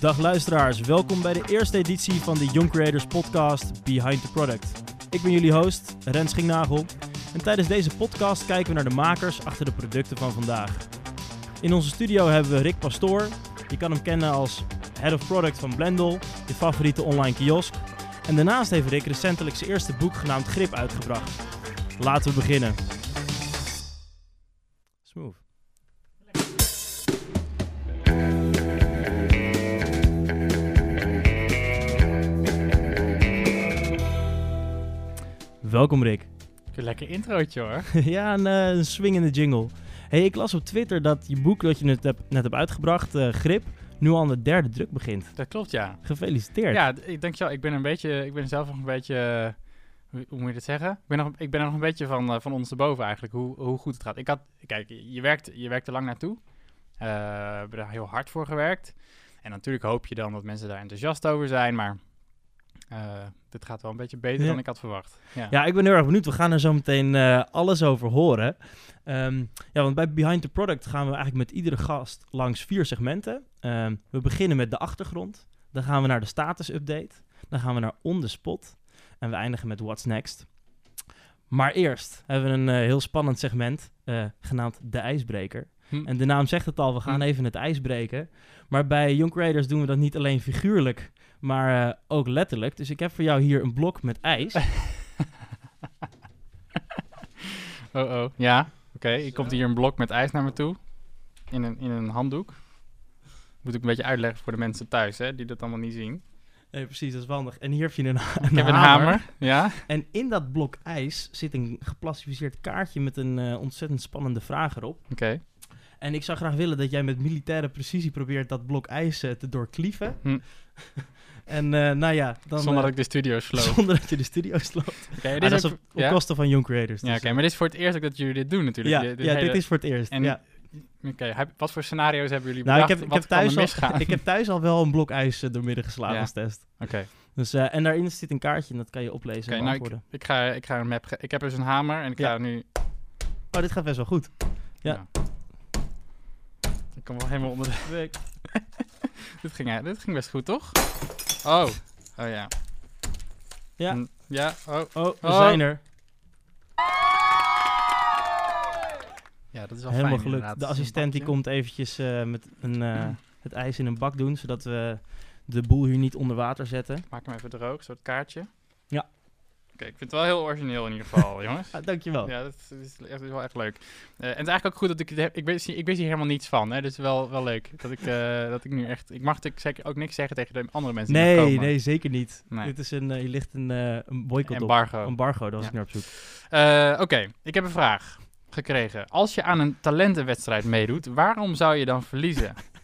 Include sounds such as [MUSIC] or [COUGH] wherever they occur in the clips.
Dag luisteraars, welkom bij de eerste editie van de Young Creators podcast Behind the Product. Ik ben jullie host, Rens Schinknagel. En tijdens deze podcast kijken we naar de makers achter de producten van vandaag. In onze studio hebben we Rick Pastoor. Je kan hem kennen als Head of Product van Blendel, je favoriete online kiosk. En daarnaast heeft Rick recentelijk zijn eerste boek genaamd Grip uitgebracht. Laten we beginnen. Smooth. Welkom Rick. Een lekker introotje hoor. [LAUGHS] ja, een, uh, een swingende jingle. Hey, ik las op Twitter dat je boek dat je net hebt, net hebt uitgebracht, uh, Grip, nu al aan de derde druk begint. Dat klopt, ja. Gefeliciteerd. Ja, ik denk wel. Ik ben een beetje, ik ben zelf nog een beetje, uh, hoe moet je dat zeggen? Ik ben, nog, ik ben er nog een beetje van, uh, van ondersteboven eigenlijk, hoe, hoe goed het gaat. Ik had, kijk, je werkt, je werkt er lang naartoe. We hebben er heel hard voor gewerkt. En natuurlijk hoop je dan dat mensen daar enthousiast over zijn, maar uh, dit gaat wel een beetje beter ja. dan ik had verwacht. Ja. ja. ik ben heel erg benieuwd. We gaan er zo meteen uh, alles over horen. Um, ja, want bij Behind the Product gaan we eigenlijk met iedere gast langs vier segmenten. Um, we beginnen met de achtergrond. Dan gaan we naar de status update. Dan gaan we naar On The Spot. En we eindigen met What's Next. Maar eerst hebben we een uh, heel spannend segment genaamd De IJsbreker. Hm. En de naam zegt het al, we gaan hm. even het ijs breken. Maar bij Young Creators doen we dat niet alleen figuurlijk, maar uh, ook letterlijk. Dus ik heb voor jou hier een blok met ijs. [LAUGHS] oh oh, ja. Oké, okay. ik komt hier een blok met ijs naar me toe. In een, in een handdoek. Moet ik een beetje uitleggen voor de mensen thuis, hè, die dat allemaal niet zien. Nee, precies, dat is handig. En hier heb je een, een Ik heb een hamer, ja. En in dat blok ijs zit een geplastificeerd kaartje met een uh, ontzettend spannende vraag erop. Oké. Okay. En ik zou graag willen dat jij met militaire precisie probeert dat blok ijs uh, te doorklieven. Hm. [LAUGHS] en uh, nou ja, dan... Zonder dat ik de studio sloot. [LAUGHS] Zonder dat je de studio sloot. Okay, [LAUGHS] is op, op ja? kosten van Young Creators. Dus. Ja, oké, okay, maar dit is voor het eerst dat jullie dit doen natuurlijk. Ja, dit, ja, hele... dit is voor het eerst, en, ja. Oké, okay, wat voor scenario's hebben jullie nou, bedacht? Ik heb, ik, heb thuis al, [LAUGHS] ik heb thuis al wel een blok ijs uh, doormidden geslagen ja. als test. Oké. Dus, uh, en daarin zit een kaartje en dat kan je oplezen en nou, ik, ik, ga, ik ga een map... Ik heb dus een hamer en ik ga nu... Oh, dit gaat best wel goed. Ja. Ik kom wel helemaal onder de dit, ging, dit ging best goed, toch? Oh. Oh ja. Ja. En, ja. Oh. Oh, we oh. zijn er. Ja, dat is wel Helemaal fijn, gelukt. inderdaad. De assistent die komt eventjes uh, met een, uh, het ijs in een bak doen, zodat we de boel hier niet onder water zetten. Maak hem even droog, zo het kaartje. Ja. Oké, okay, ik vind het wel heel origineel in ieder geval, [LAUGHS] jongens. ah, dankjewel. Ja, dat is, dat is, dat wel echt leuk. Uh, en het is eigenlijk ook goed dat ik. Ik wist, ik wist hier helemaal niets van, hè. Dus wel, wel leuk dat ik, uh, dat ik nu echt... Ik mag zeker ook niks zeggen tegen de andere mensen nee, die komen. Nee, zeker niet. Nee. Dit is een... Uh, hier ligt een, een boycott Embargo. op. Embargo, daar was ja. ik naar op zoek. Oké, okay, ik heb een vraag gekregen. Als je aan een talentenwedstrijd meedoet, waarom zou je dan verliezen? [LAUGHS]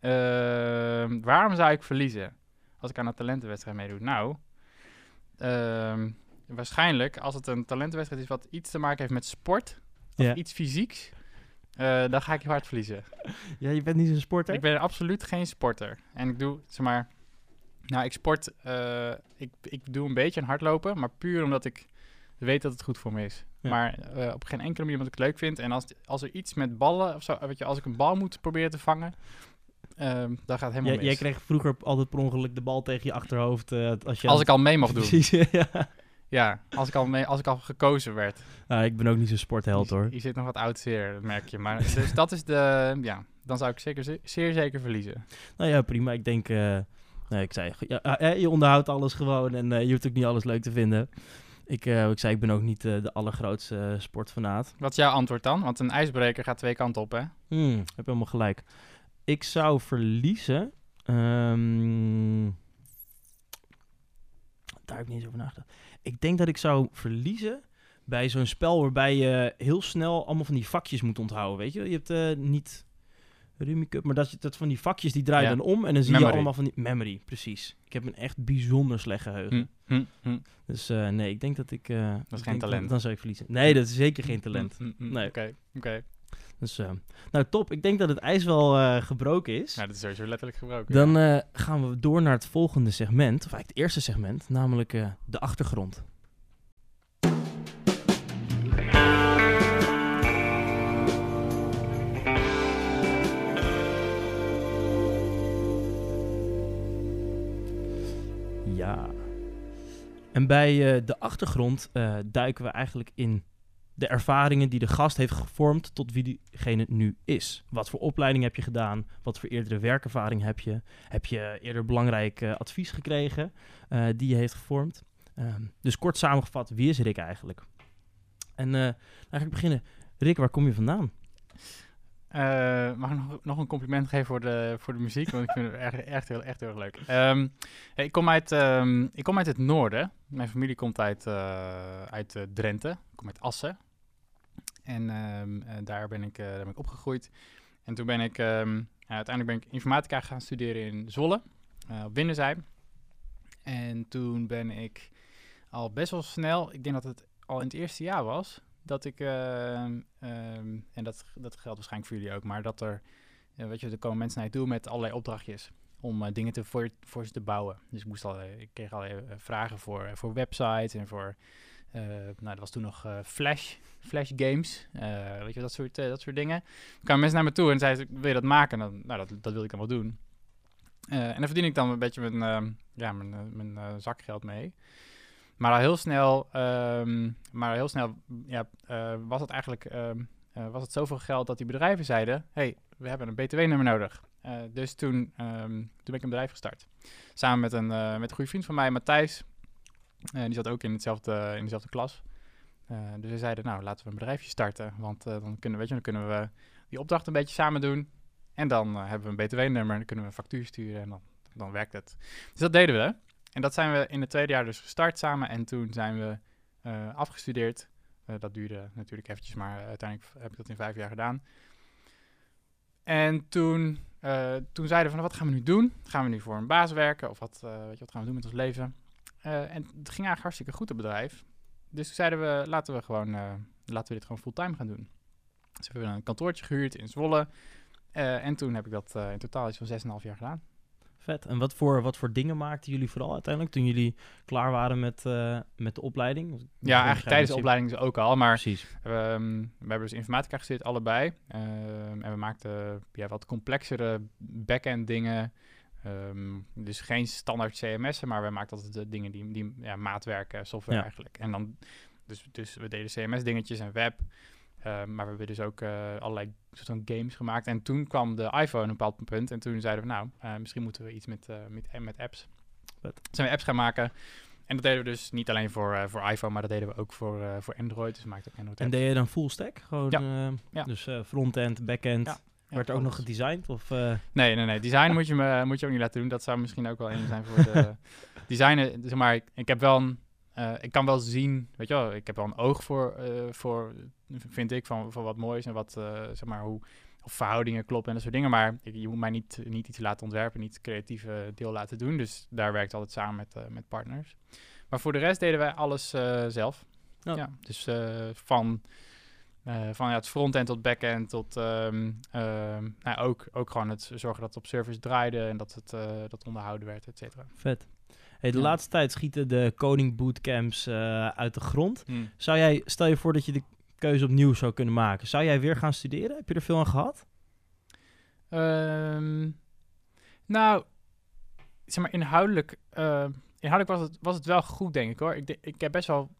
Uh, waarom zou ik verliezen als ik aan een talentenwedstrijd meedoe? Nou, uh, waarschijnlijk als het een talentenwedstrijd is wat iets te maken heeft met sport of iets fysieks, uh, dan ga ik heel hard verliezen. Ja, je bent niet zo'n sporter? Ik ben absoluut geen sporter. En ik doe, zeg maar, nou, ik sport, uh, ik, ik doe een beetje aan hardlopen, maar puur omdat ik weet dat het goed voor me is. Ja. Maar uh, op geen enkele manier omdat ik het leuk vind. En als, als er iets met ballen of zo, weet je, als ik een bal moet proberen te vangen, Um, dat gaat helemaal mis. Jij kreeg vroeger altijd per ongeluk de bal tegen je achterhoofd. Uh, als je als ik al mee mocht [LAUGHS] doen. Precies, ja. ja, als ik al, mee, als ik al gekozen werd. Nou, ik ben ook niet zo'n sportheld hoor. Je zit nog wat oud zeer, dat merk je. Maar dus dat is de, ja, dan zou ik zeker, zeer, zeker verliezen. Nou ja, prima. Ik denk, uh, nee, ik zei, ja, uh, je onderhoudt alles gewoon en je hoeft ook niet alles leuk te vinden. Ik, ik zei, ik ben ook niet de allergrootste sportfanaat. Wat is jouw antwoord dan? Want een ijsbreker gaat twee kanten op, hè? Hmm, heb helemaal gelijk. Ik zou verliezen. Um, daar heb ik niet eens over nagedacht. Ik denk dat ik zou verliezen bij zo'n spel waarbij je heel snel allemaal van die vakjes moet onthouden. Weet je, je hebt uh, niet Rummy Cup, maar dat, dat van die vakjes die draaien ja. dan om en dan zie memory. je allemaal van die memory, precies. Ik heb een echt bijzonder slecht geheugen. Hm, hm, hm. Dus uh, nee, ik denk dat ik. Uh, dat is geen talent. Dan, dan zou ik verliezen. Nee, dat is zeker geen talent. Nee. Oké, okay, oké. Okay. Dus, eh, nou, top. Ik denk dat het ijs wel eh, gebroken is. Ja, dat is sowieso letterlijk gebroken. Dan eh, gaan we door naar het volgende segment, of eigenlijk het eerste segment, namelijk de achtergrond. Ja. En bij de achtergrond duiken we eigenlijk in de ervaringen die de gast heeft gevormd tot wie diegene nu is. Wat voor opleiding heb je gedaan? Wat voor eerdere werkervaring heb je? Heb je eerder belangrijk eh, advies gekregen eh, die je heeft gevormd? Ehm, dus kort samengevat, wie is Rick eigenlijk? En ik beginnen. Rick, waar kom je vandaan? Eh, mag ik nog, nog een compliment geven voor de, voor de muziek? Want ik vind het echt, echt, heel, echt heel erg leuk. Ehm, ik, kom uit, ehm, ik kom uit het noorden. Mijn familie komt uit, eh, uit Drenthe. Ik kom uit Assen. En ehm, eh, daar, ben ik, eh, daar ben ik opgegroeid. En toen ben ik... ehm, uiteindelijk ben ik informatica gaan studeren in Zwolle. eh, op Winnenzij. En toen ben ik al best wel snel... Ik denk dat het al in het eerste jaar was dat ik, ehm, en dat, dat geldt waarschijnlijk voor jullie ook, maar dat er, weet je, er komen mensen naar je toe met allerlei opdrachtjes om dingen te, voor, voor ze te bouwen. Dus ik, moest al, ik kreeg al vragen voor, voor websites en voor, nou, dat was toen nog eh, Flash, Flash games, eh, weet je, dat soort, eh, dat soort dingen. Er kwamen mensen naar me toe en zeiden, ze, wil je dat maken? En dan, nou, dat, dat wil ik dan wel doen. Eh, en dan verdien ik dan een beetje mijn, ehm, ja, mijn, eh, mijn eh, zakgeld mee. Maar heel snel, ehm, maar heel snel ja, eh, was het eigenlijk ehm, eh, was het zoveel geld dat die bedrijven zeiden: hey, we hebben een BTW-nummer nodig. Eh, dus toen, toen ben ik een bedrijf gestart. Samen met een, eh, met een goede vriend van mij, Matthijs. Eh, die zat ook in, hetzelfde, in dezelfde klas. Eh, dus we zeiden: Nou, laten we een bedrijfje starten. Want eh, dan, kunnen, weet je, dan kunnen we die opdracht een beetje samen doen. En dan hebben we een BTW-nummer. Dan kunnen we een factuur sturen en dan, dan werkt het. Dus dat deden we. En dat zijn we in het tweede jaar dus gestart samen. En toen zijn we afgestudeerd. Dat duurde natuurlijk eventjes, maar uiteindelijk heb ik dat in vijf jaar gedaan. En toen, toen zeiden we van, wat gaan we nu doen? Gaan we nu voor een baas werken? Of wat, weet je, wat gaan we doen met ons leven? Eh, en het ging eigenlijk hartstikke goed, het bedrijf. Dus toen zeiden we, laten we, gewoon, eh, laten we dit gewoon fulltime gaan doen. Dus we hebben een kantoortje gehuurd in Zwolle. Eh, en toen heb ik dat in totaal iets van 6,5 jaar gedaan. Vet. En wat voor, wat voor dingen maakten jullie vooral uiteindelijk toen jullie klaar waren met, met de opleiding? Ja, eigenlijk tijdens de op opleiding dus ook al. Maar Precies. Ehm, we hebben dus informatica gestudeerd, allebei. Ehm, en we maakten ja, wat complexere back-end dingen. Ehm, dus geen standaard CMS'en, maar we maakten altijd de dingen die, die ja, maatwerken, software Ja. eigenlijk. En dan, dus, dus we deden CMS-dingetjes en web. Ehm, maar we hebben dus ook eh, allerlei soort van games gemaakt. En toen kwam de iPhone op een bepaald punt. En toen zeiden we, nou, eh, misschien moeten we iets met, eh, met, met apps. Toen zijn we apps gaan maken. En dat deden we dus niet alleen voor, eh, voor iPhone, maar dat deden we ook voor, eh, voor Android. Dus we maakten ook Android En apps. deed je dan full stack? Gewoon, Ja. eh, Ja. Dus eh, frontend, backend. Ja. Werd er ook nog gedesigned? Of, eh, Nee, nee, nee. Design moet je, me, moet je ook niet laten doen. Dat zou misschien ook wel een zijn voor de [LAUGHS] designen. Zeg maar, ik, ik heb wel een, eh, ik kan wel zien, weet je wel, ik heb wel een oog voor, eh, voor vind ik, van, van wat mooi is en wat, zeg maar, hoe of verhoudingen kloppen en dat soort dingen. Maar ik, je moet mij niet, niet iets laten ontwerpen, niet het creatieve deel laten doen. Dus daar werkt altijd samen met, met partners. Maar voor de rest deden wij alles zelf. Oh. Ja, dus van, eh, van ja, het frontend tot backend tot ehm, ehm, nou, ook, ook gewoon het zorgen dat het op servers draaide en dat het eh, dat onderhouden werd, et cetera. vet. Hey, de Ja. laatste tijd schieten de koning bootcamps eh, uit de grond. Zou jij, stel je voor dat je de keuze opnieuw zou kunnen maken. Zou jij weer gaan studeren? Heb je er veel aan gehad? Ehm, nou, zeg maar inhoudelijk, inhoudelijk was, het, was het wel goed, denk ik hoor. Ik, ik heb best wel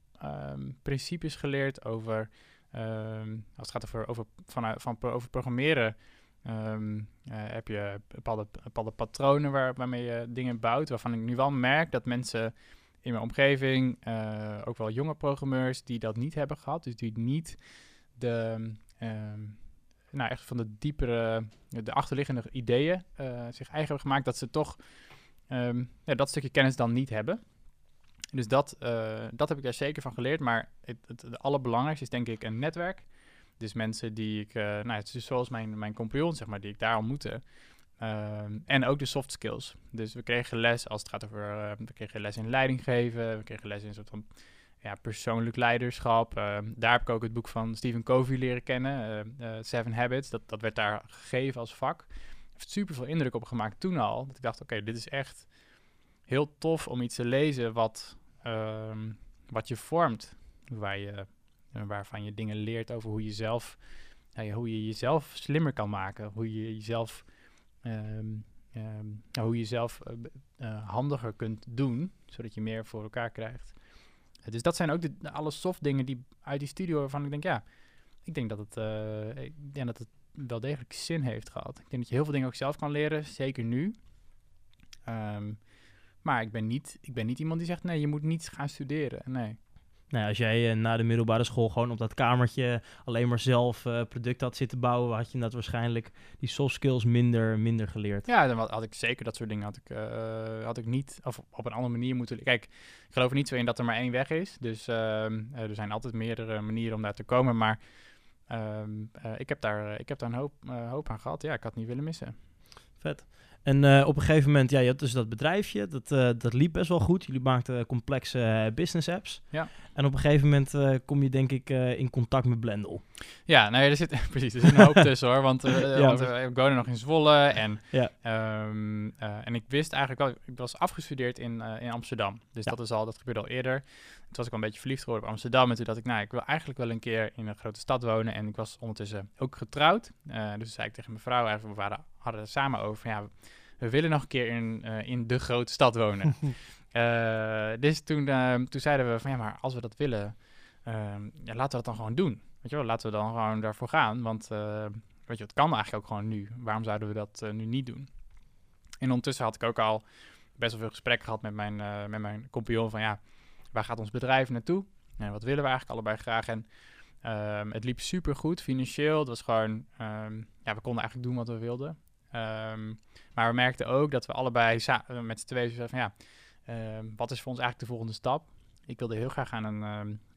principes geleerd over, ehm, als het gaat over, over, van, van, pro- over programmeren, ehm, eh, heb je bepaalde, bepaalde patronen waar, waarmee je dingen bouwt, waarvan ik nu wel merk dat mensen in mijn omgeving, eh, ook wel jonge programmeurs, die dat niet hebben gehad, dus die niet de, ehm, nou echt van de diepere, de achterliggende ideeën eh, zich eigen hebben gemaakt, dat ze toch ja, dat stukje kennis dan niet hebben. Dus dat, eh, dat heb ik daar zeker van geleerd. Maar het, het, allerbelangrijkste is denk ik een netwerk. Dus mensen die ik, eh, nou, het is dus zoals mijn, mijn compagnon, zeg maar, die ik daar ontmoette. Ehm, en ook de soft skills. Dus we kregen les als het gaat over, eh, we kregen les in leiding geven, we kregen les in een soort van ja, persoonlijk leiderschap. Ehm, daar heb ik ook het boek van Stephen Covey leren kennen, Seven Habits. Dat, dat werd daar gegeven als vak. Heeft super veel indruk op gemaakt toen al. Dat ik dacht, oké, dit is echt heel tof om iets te lezen wat, ehm, wat je vormt. Waar je, eh, waarvan je dingen leert over hoe je zelf, ja, hoe je jezelf slimmer kan maken. Hoe je jezelf, ehm, ehm, nou, hoe je jezelf eh, eh, handiger kunt doen, zodat je meer voor elkaar krijgt. dus dat zijn ook de, alle soft dingen die uit die studio waarvan ik denk, ja, ik denk dat het, ik denk dat het wel degelijk zin heeft gehad. Ik denk dat je heel veel dingen ook zelf kan leren, zeker nu. Maar ik ben, niet, ik ben niet iemand die zegt, nee, je moet niet gaan studeren. Nee. Nou, als jij eh, na de middelbare school gewoon op dat kamertje alleen maar zelf eh product had zitten bouwen, had je dat waarschijnlijk die soft skills minder, minder geleerd. Ja, dan had ik zeker dat soort dingen had ik, eh, had ik niet, of op een andere manier moeten... Kijk, ik geloof er niet zo in dat er maar één weg is. Dus ehm, eh, er zijn altijd meerdere manieren om daar te komen. Maar ehm, eh, ik, heb daar, ik heb daar een hoop, hoop aan gehad. Ja, ik had het niet willen missen. Vet. En eh, op een gegeven moment, ja, je had dus dat bedrijfje, dat, eh, dat liep best wel goed. Jullie maakten complexe eh, business apps. Ja. En op een gegeven moment kom je denk ik in contact met Blendel. Ja, nou ja, er zit, [LAUGHS] precies, er zit een hoop [LAUGHS] tussen hoor. Want, Ja, want eh, ik woonde nog in Zwolle en, Ja. ehm, eh, en ik wist eigenlijk wel, ik was afgestudeerd in, in Amsterdam. Dus Ja. dat, is al, dat gebeurde al eerder. Toen was ik wel een beetje verliefd geworden op Amsterdam. En toen dacht ik, nou, ik wil eigenlijk wel een keer in een grote stad wonen. En ik was ondertussen ook getrouwd. Eh, dus zei ik tegen mijn vrouw, eigenlijk, we waren, hadden het samen over, ja, we willen nog een keer in, eh, in de grote stad wonen. [LAUGHS] Eh, dus toen, toen zeiden we van ja, maar als we dat willen, ehm, ja, laten we dat dan gewoon doen. Weet je wel, laten we dan gewoon daarvoor gaan. Want eh, weet je, het kan eigenlijk ook gewoon nu. Waarom zouden we dat eh, nu niet doen? En ondertussen had ik ook al best wel veel gesprekken gehad met mijn, eh, met mijn compagnon van ja, waar gaat ons bedrijf naartoe? En wat willen we eigenlijk allebei graag? En ehm, het liep super goed financieel. Het was gewoon, ehm, ja, we konden eigenlijk doen wat we wilden. Ehm, maar we merkten ook dat we allebei eh, met z'n tweeën zeiden van ja, wat is voor ons eigenlijk de volgende stap? Ik wilde heel graag aan een,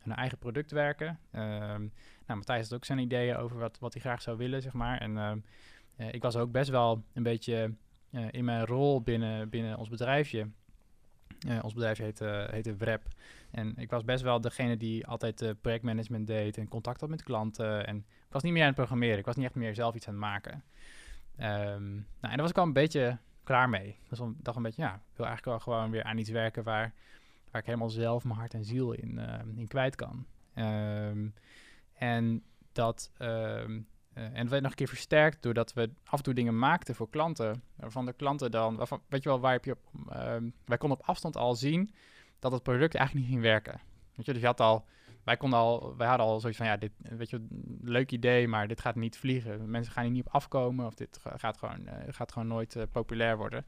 een eigen product werken. Nou, Matthijs had ook zijn ideeën over wat, wat hij graag zou willen, zeg maar. En eh, ik was ook best wel een beetje eh, in mijn rol binnen, binnen ons bedrijfje. Eh, ons bedrijf heette, heette Wrap. En ik was best wel degene die altijd eh, projectmanagement deed en contact had met klanten. En ik was niet meer aan het programmeren. Ik was niet echt meer zelf iets aan het maken. Ehm, nou, en daar was ik al een beetje klaar mee. Ik was wel- dacht een beetje, ja, ik wil eigenlijk wel gewoon weer aan iets werken waar, waar ik helemaal zelf mijn hart en ziel in, ehm, in kwijt kan. Ehm, en dat eh, en het werd nog een keer versterkt doordat we af en toe dingen maakten voor klanten. Waarvan de klanten dan, waarvan, weet je wel, waar heb je op, ehm, wij konden op afstand al zien dat het product eigenlijk niet ging werken. Weet je, dus je had al, wij konden al, wij hadden al zoiets van, ja, dit, weet je, leuk idee, maar dit gaat niet vliegen. Mensen gaan hier niet op afkomen of dit ga- gaat gewoon, eh, gaat gewoon nooit eh, populair worden.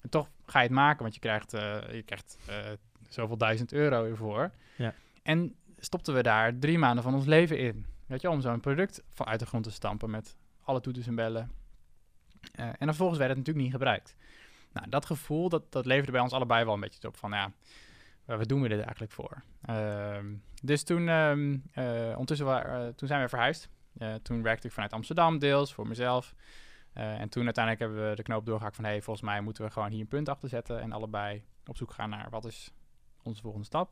En toch ga je het maken, want je krijgt, je krijgt zoveel duizend euro ervoor. Ja. En stopten we daar drie maanden van ons leven in. Weet je, om zo'n product van uit de grond te stampen met alle toeters en bellen. Eh, en vervolgens werd het natuurlijk niet gebruikt. Nou, dat gevoel, dat, dat leverde bij ons allebei wel een beetje op van, ja, uh, wat doen we dit eigenlijk voor? Ehm, dus toen, ehm, uh, ondertussen uh, toen zijn we verhuisd. Uh, toen werkte ik vanuit Amsterdam deels voor mezelf. Uh, en toen uiteindelijk hebben we de knoop doorgehakt van... hey, volgens mij moeten we gewoon hier een punt achter zetten... en allebei op zoek gaan naar wat is onze volgende stap.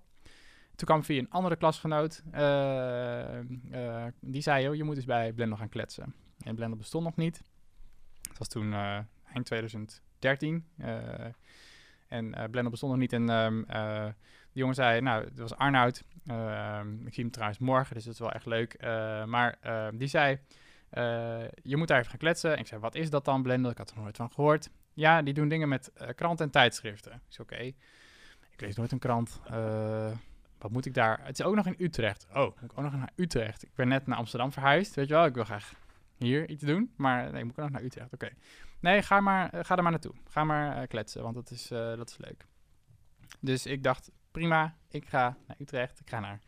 Toen kwam via een andere klasgenoot... Uh, die zei, je moet eens bij Blender gaan kletsen. En Blender bestond nog niet. Het was toen uh, eind 2013. en Blender bestond nog niet en... Um, de jongen zei, nou, het was Arnoud. Uh, ik zie hem trouwens morgen, dus dat is wel echt leuk. Maar uh, die zei, je moet daar even gaan kletsen. En ik zei, wat is dat dan, Blender? Ik had er nooit van gehoord. Ja, die doen dingen met uh, kranten en tijdschriften. Ik zei, oké, ik lees nooit een krant. Uh, wat moet ik daar? Het is ook nog in Utrecht. Oh, moet ik ook nog naar Utrecht? Ik ben net naar Amsterdam verhuisd, weet je wel. Ik wil graag hier iets doen, maar nee, ik moet ook nog naar Utrecht. Oké. Okay. Nee, ga, maar, ga er maar naartoe. Ga maar uh, kletsen, want dat is, uh, dat is leuk. Dus ik dacht, prima, ik ga naar Utrecht. Ik ga naar,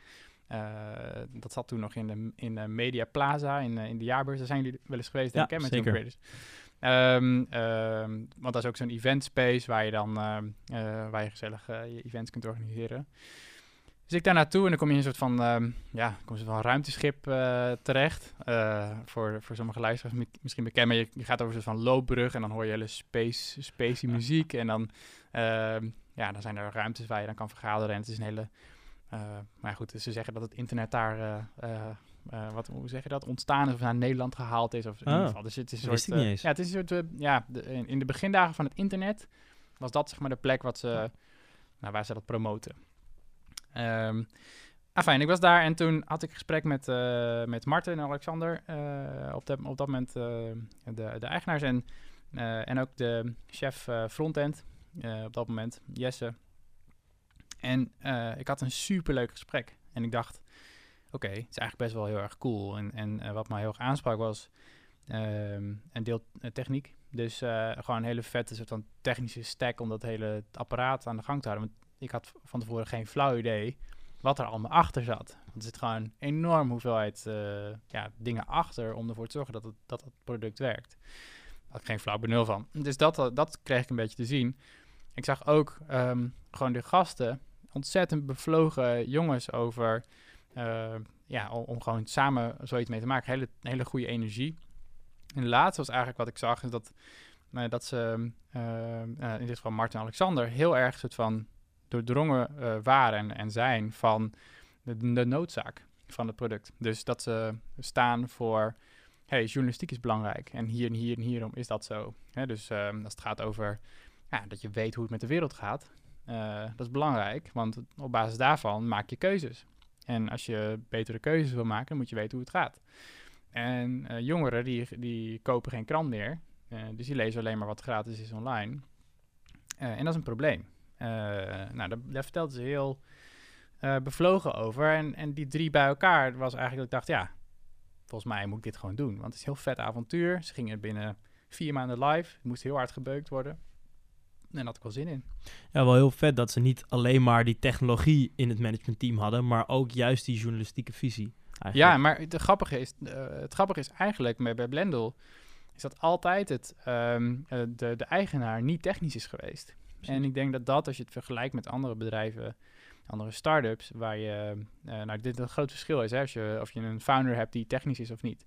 uh, dat zat toen nog in de, in de Media Plaza, in, in de jaarbeurs. Daar zijn jullie wel eens geweest, ja, denk ik, met zeker. Creators. Um, um, want dat is ook zo'n event space waar je dan uh, waar je gezellig je events kunt organiseren. Dus ik daar naartoe en dan kom je in een soort van, ja, kom je van ruimteschip uh, terecht. Uh, voor, voor sommige luisteraars misschien bekend, maar je, je, gaat over een soort van loopbrug en dan hoor je hele space, spacey muziek. En dan, ja, dan zijn er ruimtes waar je dan kan vergaderen en het is een hele... Uh, maar goed, ze zeggen dat het internet daar, wat, hoe zeg je dat, ontstaan is of naar Nederland gehaald is. Of in oh, ieder geval. Dus het is een soort, ja, het is een soort, ja, de, in, in, de begindagen van het internet was dat zeg maar de plek wat ze, nou, waar ze dat promoten. Um, ik was daar en toen had ik gesprek met, met Marten en Alexander, op, de, op dat moment de, de eigenaars en, en ook de chef frontend op dat moment, Jesse. En eh, ik had een superleuk gesprek. En ik dacht, oké, het is eigenlijk best wel heel erg cool. En, en eh, wat mij heel erg aansprak was ehm, een deel eh, techniek. Dus eh, gewoon een hele vette soort van technische stack om dat hele apparaat aan de gang te houden. Ik had van tevoren geen flauw idee wat er allemaal achter zat. Want er zit gewoon een enorm hoeveelheid eh, ja, dingen achter om ervoor te zorgen dat het, dat product werkt. Daar had ik geen flauw benul van. Dus dat, eh, dat kreeg ik een beetje te zien. Ik zag ook ehm, gewoon de gasten, ontzettend bevlogen jongens over, eh, ja, om, gewoon samen zoiets mee te maken. Hele, hele goede energie. En laatste was eigenlijk wat ik zag, is dat, dat ze, eh, eh, in dit geval Martin Alexander, heel erg soort van doordrongen eh, waren en, zijn van de, noodzaak van het product. Dus dat ze staan voor, hey, journalistiek is belangrijk en hier en hier en hierom is dat zo. Hè, dus ehm, als het gaat over ja, dat je weet hoe het met de wereld gaat, eh, dat is belangrijk, want op basis daarvan maak je keuzes. En als je betere keuzes wil maken, dan moet je weten hoe het gaat. En eh, jongeren die, die kopen geen krant meer, dus die lezen alleen maar wat gratis is online. En dat is een probleem. Eh, nou, daar, daar vertelde ze heel eh, bevlogen over. En, en die drie bij elkaar was eigenlijk dat ik dacht, ja, volgens mij moet ik dit gewoon doen. Want het is een heel vet avontuur. Ze gingen binnen vier maanden live. Het moest heel hard gebeukt worden. En daar had ik wel zin in. Ja, wel heel vet dat ze niet alleen maar die technologie in het managementteam hadden, maar ook juist die journalistieke visie. Eigenlijk. Ja, maar het grappige is, eh, het grappige is eigenlijk met, bij Blendel... is dat altijd het, ehm, eh, de, de eigenaar niet technisch is geweest. En ik denk dat dat, als je het vergelijkt met andere bedrijven, andere start-ups, waar je, eh, nou, dit een groot verschil is, hè, als je, of je een founder hebt die technisch is of niet.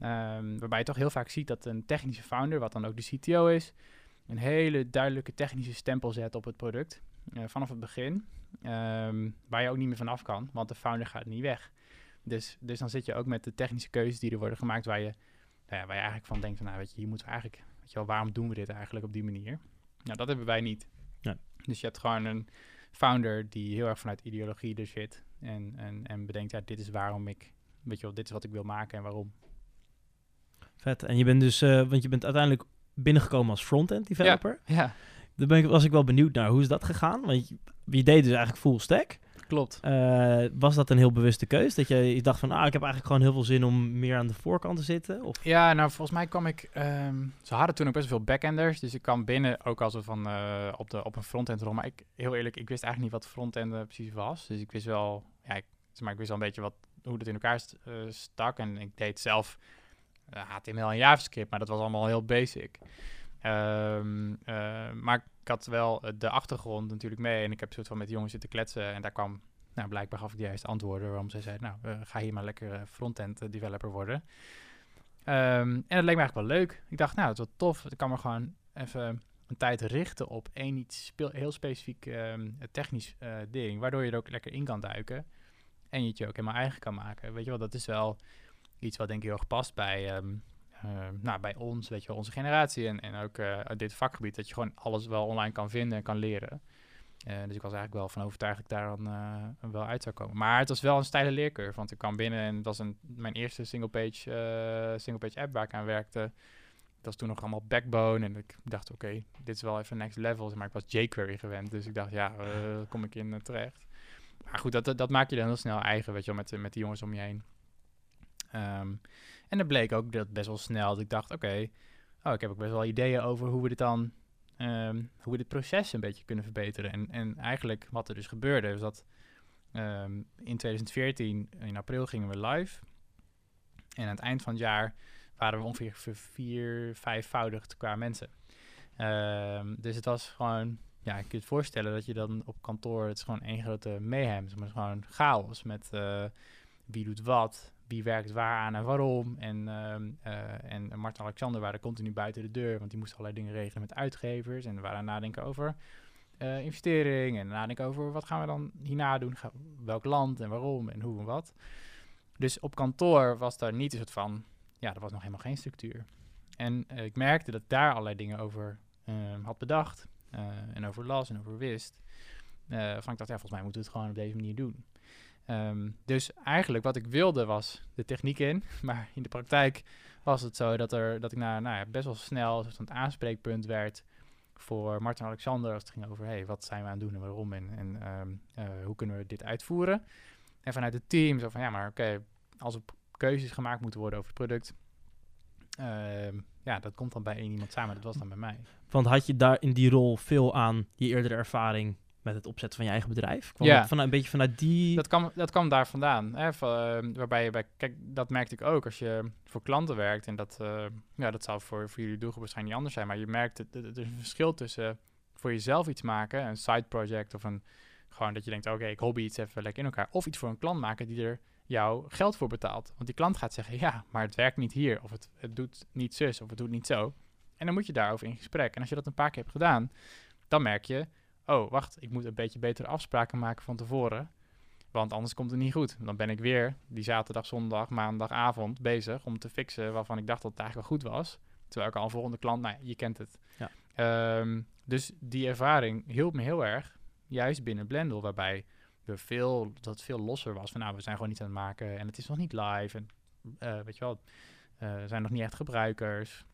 Ehm, waarbij je toch heel vaak ziet dat een technische founder, wat dan ook de CTO is, een hele duidelijke technische stempel zet op het product. eh, vanaf het begin. ehm, waar je ook niet meer vanaf kan, want de founder gaat niet weg. Dus, dus dan zit je ook met de technische keuzes die er worden gemaakt, waar je, nou ja, waar je eigenlijk van denkt, van, nou weet je, hier moeten we eigenlijk, weet je wel, waarom doen we dit eigenlijk op die manier? Nou, dat hebben wij niet. Ja. Dus je hebt gewoon een founder die heel erg vanuit ideologie er zit en, en, en bedenkt, ja, dit is waarom ik, weet je wel, dit is wat ik wil maken en waarom. Vet. En je bent dus, eh, want je bent uiteindelijk binnengekomen als front-end developer. Ja, Daar ben ik, was ik wel benieuwd naar. Hoe is dat gegaan? Want je, je deed dus eigenlijk full stack. Klopt. Eh, was dat een heel bewuste keus? Dat je, je dacht van, ah, ik heb eigenlijk gewoon heel veel zin om meer aan de voorkant te zitten? Of? Ja, nou volgens mij kwam ik. ehm, ze hadden toen ook best wel veel backenders. Dus ik kwam binnen ook als van eh, op, de, op een frontend rol. Maar ik, heel eerlijk, ik wist eigenlijk niet wat frontend eh, precies was. Dus ik wist wel. Ja, ik, zeg maar ik wist wel een beetje wat, hoe het in elkaar st- stak. En ik deed zelf HTML en JavaScript, maar dat was allemaal heel basic. Ehm, eh, maar had wel eh, de achtergrond natuurlijk mee. En ik heb soort van met de jongens zitten kletsen. En daar kwam. Nou, blijkbaar gaf ik de juiste antwoorden waarom zij zei, nou, eh, ga hier maar lekker eh, frontend developer worden. Ehm, en dat leek me eigenlijk wel leuk. Ik dacht, nou, het is wel tof. Ik kan me gewoon even een tijd richten op één iets speel, heel specifiek ehm, technisch ding, waardoor je er ook lekker in kan duiken en je het je ook helemaal eigen kan maken. Weet je wel, dat is wel iets wat denk ik heel erg past bij, ehm, eh, nou, bij ons, weet je wel, onze generatie en, en ook eh, uit dit vakgebied, dat je gewoon alles wel online kan vinden en kan leren. Eh, dus ik was eigenlijk wel van overtuigd dat ik daar dan eh, wel uit zou komen. Maar het was wel een steile leercurve, want ik kwam binnen en het was een, mijn eerste single-page eh, single-page app waar ik aan werkte. Dat was toen nog allemaal Backbone en ik dacht, oké, dit is wel even next level. Maar ik was jQuery gewend, dus ik dacht, ja, kom ik in terecht. Maar goed, dat, dat, dat maak je dan heel snel eigen, weet je wel, met, met die jongens om je heen. Ehm, en dan bleek ook dat best wel snel dat ik dacht, oké, oh, ik heb ook best wel ideeën over hoe we dit dan, ehm, hoe we dit proces een beetje kunnen verbeteren. En, en eigenlijk wat er dus gebeurde, is dat ehm, in 2014, in april gingen we live. En aan het eind van het jaar waren we ongeveer vier, vijfvoudigd qua mensen. Dus het was gewoon, ja, ik je het voorstellen dat je dan op kantoor, het is gewoon één grote mayhem, het is gewoon chaos met eh, wie doet wat, wie werkt waar aan en waarom. En, ehm eh, en Martin en Alexander waren continu buiten de deur, want die moesten allerlei dingen regelen met uitgevers en we waren aan nadenken over eh, investering en nadenken over wat gaan we dan hierna doen, welk land en waarom en hoe en wat. Dus op kantoor was daar niet een van, ja, er was nog helemaal geen structuur. En eh, ik merkte dat daar allerlei dingen over ehm, had bedacht en over las en over wist. Van ik dacht, ja, volgens mij moeten we het gewoon op deze manier doen. Ehm, dus eigenlijk wat ik wilde was de techniek in, [LAUGHS] maar in de praktijk was het zo dat, er, dat ik na, nou ja, best wel snel een aanspreekpunt werd voor Martin Alexander als het ging over hey, wat zijn we aan het doen en waarom en, en ehm, eh, hoe kunnen we dit uitvoeren. En vanuit het team zo van ja, maar oké, als er keuzes gemaakt moeten worden over het product, ehm, ja, dat komt dan bij één iemand samen. Dat was dan bij mij. Want had je daar in die rol veel aan je eerdere ervaring met het opzetten van je eigen bedrijf? Kwam Ja. vanuit, een beetje vanuit die... Dat kwam, dat kwam daar vandaan. Hè, van, ehm, waarbij je bij, kijk, dat merkte ik ook als je voor klanten werkt. En dat, eh, ja, dat zal voor, voor jullie doelgroep waarschijnlijk niet anders zijn. Maar je merkt, dat dat- er is een verschil tussen voor jezelf iets maken, een side project of een, gewoon dat je denkt, oké, ik hobby iets even lekker in elkaar. Of iets voor een klant maken die er jou geld voor betaalt. Want die klant gaat zeggen, ja, maar het werkt niet hier. Of het, het doet niet zus, of het doet niet zo. En dan moet je daarover in gesprek. En als je dat een paar keer hebt gedaan, dan merk je, oh, wacht, ik moet een beetje betere afspraken maken van tevoren. Want anders komt het niet goed. Dan ben ik weer die zaterdag, zondag, maandagavond bezig om te fixen waarvan ik dacht dat het eigenlijk wel goed was. Terwijl ik al een volgende klant, nou je kent het. Ja. Ehm, dus die ervaring hielp me heel erg, juist binnen Blendel, waarbij we veel, dat het veel losser was. Van nou, we zijn gewoon niet aan het maken en het is nog niet live. En eh, weet je wel, eh, er zijn nog niet echt gebruikers.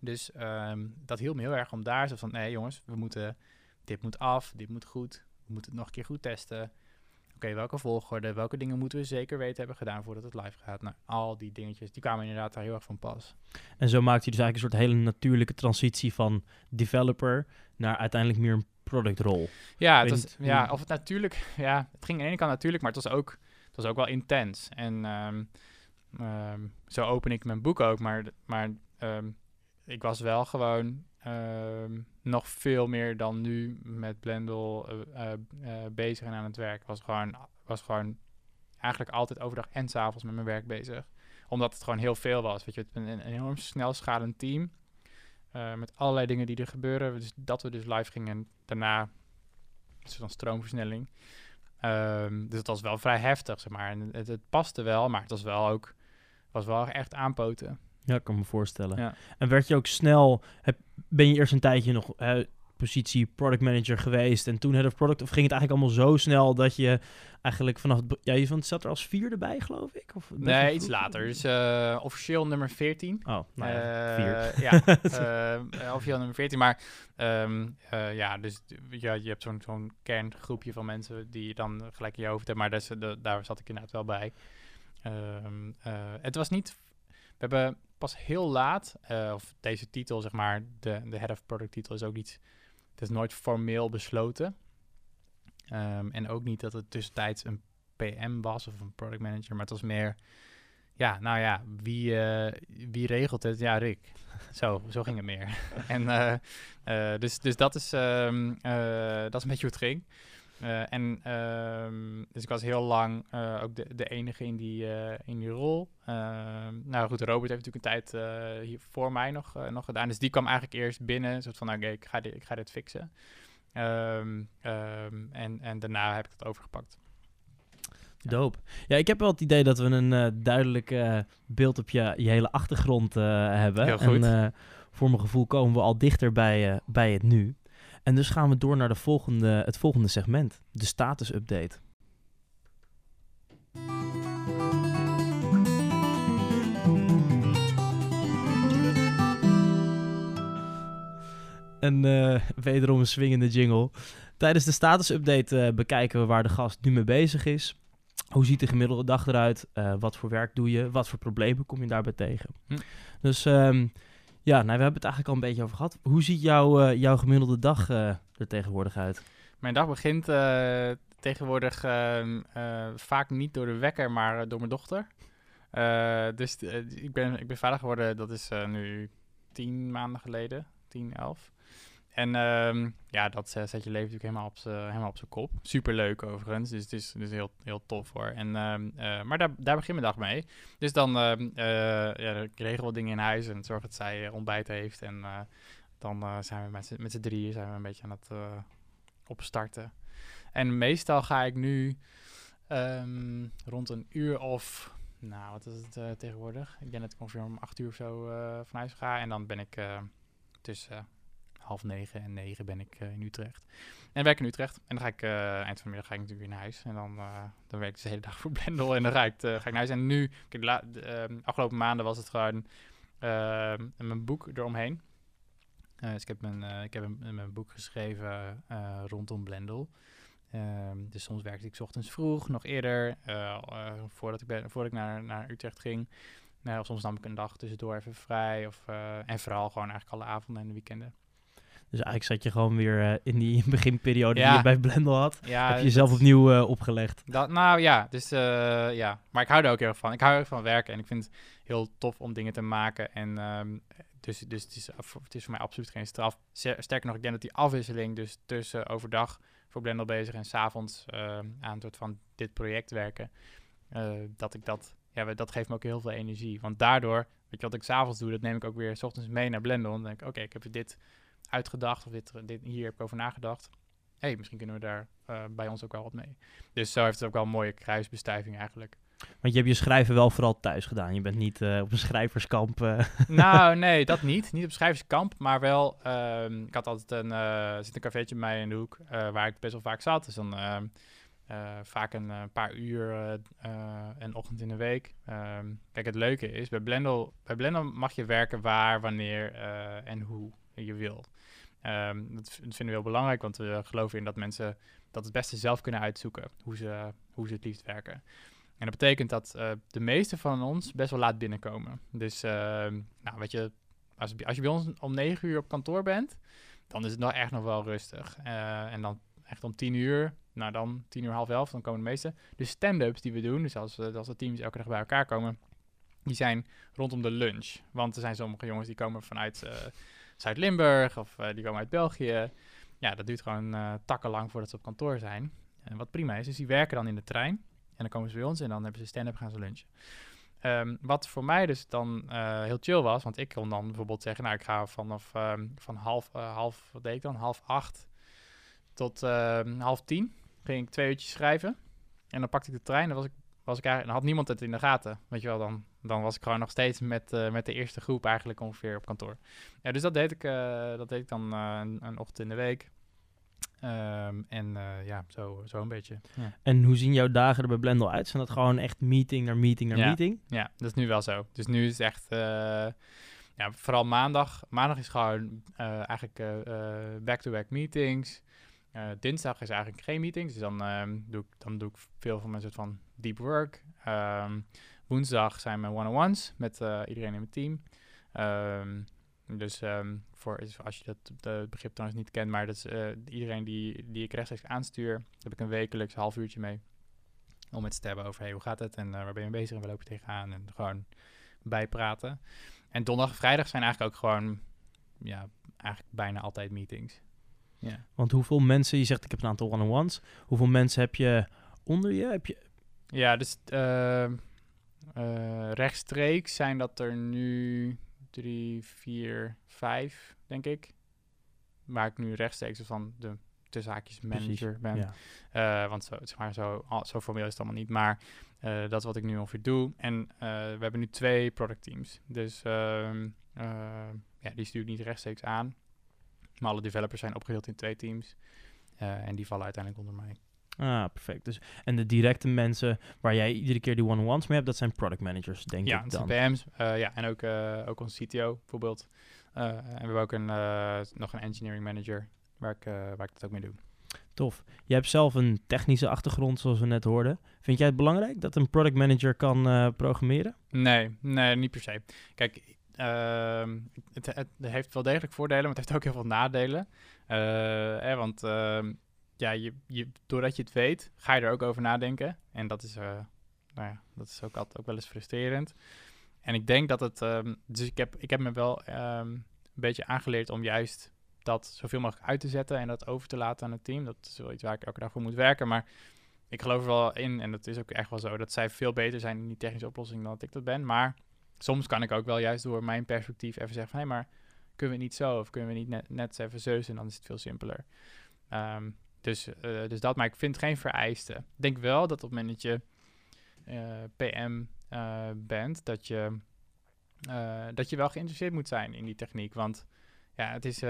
Dus ehm, dat hielp me heel erg om daar zo van, nee jongens, we moeten, dit moet af, dit moet goed. We moeten het nog een keer goed testen. Oké, welke volgorde, welke dingen moeten we zeker weten hebben gedaan voordat het live gaat. Nou, al die dingetjes, die kwamen inderdaad daar heel erg van pas. En zo maakte je dus eigenlijk een soort hele natuurlijke transitie van developer naar uiteindelijk meer een productrol. Ja, het was, ja of het natuurlijk, ja, het ging aan de ene kant natuurlijk, maar het was ook, het was ook wel intens. En ehm, ehm, zo open ik mijn boek ook, maar, maar ehm, ik was wel gewoon ehm, nog veel meer dan nu met Blendel eh, eh, eh, bezig en aan het werk. Was gewoon, was gewoon eigenlijk altijd overdag en s'avonds met mijn werk bezig. Omdat het gewoon heel veel was. Weet je, het is een, een enorm snel schalend team. met allerlei dingen die er gebeuren. Dus dat we dus live gingen en daarna soort van stroomversnelling. Ehm, dus het was wel vrij heftig, zeg maar. En het, het paste wel, maar het was wel ook was wel echt aanpoten. Ja, ik kan me voorstellen. Ja. En werd je ook snel, heb, ben je eerst een tijdje nog positie product manager geweest en toen head of product? Of ging het eigenlijk allemaal zo snel dat je eigenlijk vanaf het, ja, je zat er als vierde bij, geloof ik? Of Nee, iets later. Dus officieel nummer 14. Oh, nou ja, Eh, vier. ja, [LAUGHS] eh, officieel nummer 14. Maar ehm, eh, ja, dus ja, je hebt zo'n zo'n kerngroepje van mensen die je dan gelijk in je hoofd hebt. Maar de- daar zat ik inderdaad wel bij. Ehm, eh, het was niet... We hebben pas heel laat, eh, of deze titel, zeg maar, de, de Head of Product titel is ook niet... Het is nooit formeel besloten. Ehm, en ook niet dat het tussentijds een PM was of een product manager, maar het was meer... Ja, nou ja, wie, eh, wie regelt het? Ja, Rick. [LAUGHS] Zo, zo ging het meer. [LAUGHS] en eh, dus, dus dat is, eh, dat is een beetje hoe het ging. Eh, en ehm, dus ik was heel lang eh, ook de, de enige in die, eh, in die rol. Ehm, nou goed, Robert heeft natuurlijk een tijd hier voor mij nog, nog gedaan. Dus die kwam eigenlijk eerst binnen. Een soort van, oké, ik, ga dit, ik ga dit fixen. Ehm, en, en daarna heb ik dat overgepakt. Ja. Doop. Ja, ik heb wel het idee dat we een duidelijk beeld op je, je hele achtergrond hebben. Heel goed. En voor mijn gevoel komen we al dichter bij, bij het nu. En dus gaan we door naar de volgende, het volgende segment, de status update. En eh, wederom een swingende jingle. Tijdens de status update eh, bekijken we waar de gast nu mee bezig is. Hoe ziet de gemiddelde dag eruit? Eh, wat voor werk doe je? Wat voor problemen kom je daarbij tegen? Hm. Dus ehm, ja, nou, we hebben het eigenlijk al een beetje over gehad. Hoe ziet jouw, eh, jouw gemiddelde dag eh, er tegenwoordig uit? Mijn dag begint eh, tegenwoordig ehm, eh, vaak niet door de wekker, maar door mijn dochter. Dus ik, ben, ik ben vader geworden, dat is nu tien maanden geleden, tien, elf. En ehm, ja, dat zet je leven natuurlijk helemaal op z'n- helemaal op zijn kop. Super leuk overigens, dus het is, heel, heel tof hoor. En, ehm, eh, maar daar, daar begint mijn dag mee. Dus dan ehm, eh, ja, ik regel wat dingen in huis en zorg dat zij eh, ontbijt heeft. En dan zijn we met z'n- drieën zijn we een beetje aan het opstarten. En meestal ga ik nu rond een uur of, nou wat is het tegenwoordig? Ik dat ik ongeveer om acht uur of zo eh, van huis ga. En dan ben ik eh, tussen half negen en negen ben ik eh, in Utrecht. En werk in Utrecht. En dan ga ik eh, eind van de middag ga ik natuurlijk weer naar huis. En dan, eh, dan werk ik dus de hele dag [LAUGHS] voor Blendel. En dan ga ik, ga ik naar huis. En nu, de, ehm, afgelopen maanden was het gewoon ehm, mijn boek eromheen. Dus ik heb, mijn, ik heb mijn boek geschreven rondom Blendel. Ehm, dus soms werkte ik ochtends vroeg, nog eerder, eh, voordat ik, ben, voordat ik naar, naar Utrecht ging. Nou, of soms nam ik een dag tussendoor even vrij. Of, en vooral gewoon eigenlijk alle avonden en de weekenden. Dus eigenlijk zat je gewoon weer eh, in die [LAUGHS] beginperiode die je bij Blendel had. Ja, heb je jezelf dat- opnieuw eh, opgelegd. Dat, nou ja, dus eh, ja. Maar ik hou er ook heel erg van. Ik hou heel erg van werken en ik vind het heel tof om dingen te maken. En um, dus, dus het, is, het is voor mij absoluut geen straf. Sterker nog, ik denk dat die afwisseling dus tussen overdag voor Blendel bezig en s'avonds aan het soort van dit project werken. Dat ik dat, ja, dat geeft me ook heel veel energie. Want daardoor, weet je wat ik s'avonds doe, dat neem ik ook weer s ochtends mee naar Blendel. En dan denk ik, oké, okay, ik heb dit uitgedacht of dit, dit, hier heb ik over nagedacht. Hé, hey, misschien kunnen we daar uh, bij ons ook wel wat mee. Dus zo heeft het ook wel een mooie kruisbestuiving eigenlijk. Want je hebt je schrijven wel vooral thuis gedaan. Je bent niet uh, op een schrijverskamp. Uh. [LAUGHS] Nou, [LAUGHS] nee, dat niet. Niet op schrijverskamp, maar wel. Um, ik had altijd een, uh, zit een cafeetje bij mij in de hoek waar ik best wel vaak zat. Dus dan ehm, vaak een paar uur een ochtend in de week. Um, kijk, het leuke is bij Blendel, bij Blendel mag je werken waar, wanneer en hoe je wil. Um, dat, vinden we heel belangrijk, want we geloven in dat mensen dat het beste zelf kunnen uitzoeken hoe ze, hoe ze het liefst werken. En dat betekent dat uh, de meeste van ons best wel laat binnenkomen. Dus, uh, nou, weet je, als, als, je bij ons om negen uur op kantoor bent, dan is het nog echt nog wel rustig. Uh, en dan echt om tien uur, nou dan tien uur, half elf, dan komen de meeste. De stand-ups die we doen, dus als, als de teams elke dag bij elkaar komen, die zijn rondom de lunch. Want er zijn sommige jongens die komen vanuit uh, Zuid-Limburg of uh, die komen uit België. Ja, dat duurt gewoon uh, takkenlang voordat ze op kantoor zijn. En wat prima is, dus die werken dan in de trein. En dan komen ze bij ons en dan hebben ze stand-up gaan ze lunchen. Um, wat voor mij dus dan uh, heel chill was, want ik kon dan bijvoorbeeld zeggen, nou ik ga vanaf um, van half, half, wat deed ik dan, half acht tot uh, half tien, ging ik twee uurtjes schrijven. En dan pakte ik de trein, dan was ik, was ik eigenlijk, dan had niemand het in de gaten, weet je wel, dan, dan was ik gewoon nog steeds met, uh, met de eerste groep eigenlijk ongeveer op kantoor. Ja, dus dat deed ik, uh, dat deed ik dan een, een ochtend in de week. Um, en ja, zo, zo een beetje. Ja. En hoe zien jouw dagen er bij Blendel uit? Zijn dat gewoon echt meeting naar meeting naar ja. meeting? Ja, dat is nu wel zo. Dus nu is het echt, ja, vooral maandag. Maandag is gewoon eigenlijk back-to-back -back meetings. dinsdag is eigenlijk geen meetings, dus dan, um, doe, ik, dan doe ik veel van mijn soort van deep work. Um, woensdag zijn mijn one-on-ones met iedereen in mijn team. Dus um, voor, als je dat begrip trouwens niet kent, maar dat is uh, iedereen die, die ik rechtstreeks aanstuur, heb ik een wekelijks half uurtje mee. Om ze te hebben over hey, hoe gaat het en uh, waar ben je mee bezig en waar loop je tegenaan en gewoon bijpraten. En donderdag en vrijdag zijn eigenlijk ook gewoon, ja, eigenlijk bijna altijd meetings. Yeah. Want hoeveel mensen, je zegt ik heb een aantal one-on-ones, hoeveel mensen heb je onder je? Heb je... Ja, dus uh, rechtstreeks zijn dat er nu drie, vier, vijf, denk ik. Waar ik nu rechtstreeks van de tussen haakjes manager ben. Ja. Uh, want zo, zeg maar, zo, zo formeel is het allemaal niet. Maar uh, dat is wat ik nu ongeveer doe. En we hebben nu twee product teams. Dus uh, ja, die stuur ik niet rechtstreeks aan. Maar alle developers zijn opgedeeld in twee teams. en die vallen uiteindelijk onder mij. Ah, perfect. Dus, en de directe mensen waar jij iedere keer die one-on-ones mee hebt, dat zijn product managers, denk ja, ik dan. Ja, PM's. Uh, ja, en ook, uh, ook onze CTO bijvoorbeeld. Uh, en we hebben ook een, nog een engineering manager waar ik, waar ik dat ook mee doe. Tof. Je hebt zelf een technische achtergrond, zoals we net hoorden. Vind jij het belangrijk dat een product manager kan programmeren? Nee, nee, niet per se. Kijk, ehm, het, het, heeft wel degelijk voordelen, maar het heeft ook heel veel nadelen. Eh, want ehm, ja, je, je, doordat je het weet, ga je er ook over nadenken. En dat is, uh, nou ja, dat is ook altijd ook wel eens frustrerend. En ik denk dat het. Um, dus ik heb, ik heb me wel um, een beetje aangeleerd om juist dat zoveel mogelijk uit te zetten en dat over te laten aan het team. Dat is wel iets waar ik elke dag voor moet werken. Maar ik geloof er wel in, en dat is ook echt wel zo, dat zij veel beter zijn in die technische oplossing dan dat ik dat ben. Maar soms kan ik ook wel juist door mijn perspectief even zeggen van hé, hey, maar kunnen we niet zo of kunnen we niet net, net even zeus en dan is het veel simpeler. Um, dus, uh, dus dat, maar ik vind geen vereiste. Ik denk wel dat op het moment dat je uh, PM uh, bent, dat je, dat je wel geïnteresseerd moet zijn in die techniek. Want ja, het is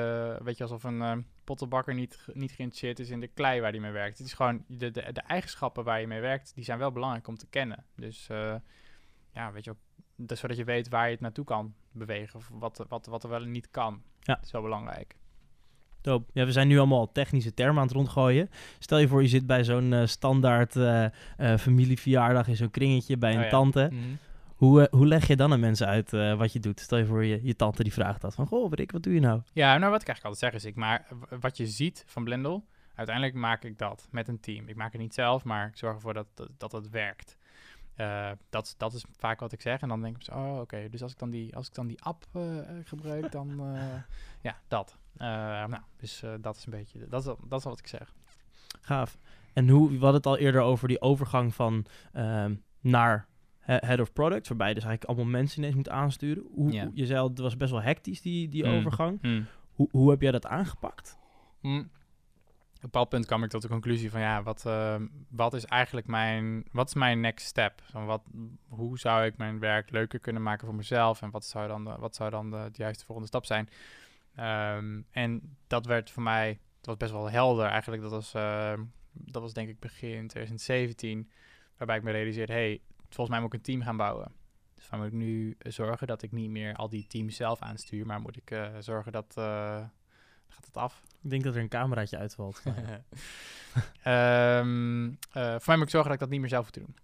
weet je, alsof een pottenbakker niet, niet geïnteresseerd is in de klei waar hij mee werkt. Het is gewoon de, de, de eigenschappen waar je mee werkt, die zijn wel belangrijk om te kennen. Dus ja, weet je, dus zodat je weet waar je het naartoe kan bewegen. Of wat, wat, wat er wel en niet kan. Ja. Dat is wel belangrijk. Ja, we zijn nu allemaal technische termen aan het rondgooien. Stel je voor, je zit bij zo'n eh, standaard eh, familieverjaardag in zo'n kringetje bij een Oh ja. tante. Mhm. Hoe, hoe leg je dan aan mensen uit wat je doet? Stel je voor, je, je tante die vraagt dat. Van, goh, ik, wat doe je nou? Ja, nou wat ik eigenlijk altijd zeg is, ik maar wat je ziet van Blendel, uiteindelijk maak ik dat met een team. Ik maak het niet zelf, maar ik zorg ervoor dat, dat, dat het werkt. Dat, is- dat is vaak wat ik zeg. En dan denk ik, oh oké, dus als ik dan die, als ik dan die app gebruik, dan [LAUGHS] ja, dat. Eh, nou, dus eh, dat is een beetje, dat is, dat is wat ik zeg. Gaaf. En hoe, we hadden het al eerder over die overgang van ehm, naar he- head of product, waarbij je dus eigenlijk allemaal mensen ineens moet aansturen. Hoe, je zei al, het was best wel hectisch, die, die Mm. overgang. Hmm. Hoe, hoe heb jij dat aangepakt? Mm. Op een bepaald punt kwam ik tot de conclusie van ja, wat, eh, wat is eigenlijk mijn, wat is mijn next step? Van wat, hoe zou ik mijn werk leuker kunnen maken voor mezelf en wat zou dan de, wat zou dan de, de juiste volgende stap zijn? Ehm, en dat werd voor mij, het was best wel helder eigenlijk. Dat was, eh, dat was denk ik begin 2017, waarbij ik me realiseerde, hey, volgens mij moet ik een team gaan bouwen. Dus dan moet ik nu eh, zorgen dat ik niet meer al die teams zelf aanstuur, maar moet ik eh, zorgen dat, eh, gaat het af? Ik denk dat er een cameraatje uitvalt. [LAUGHS] Ehm, eh, voor mij moet ik zorgen dat ik dat niet meer zelf hoef te doen.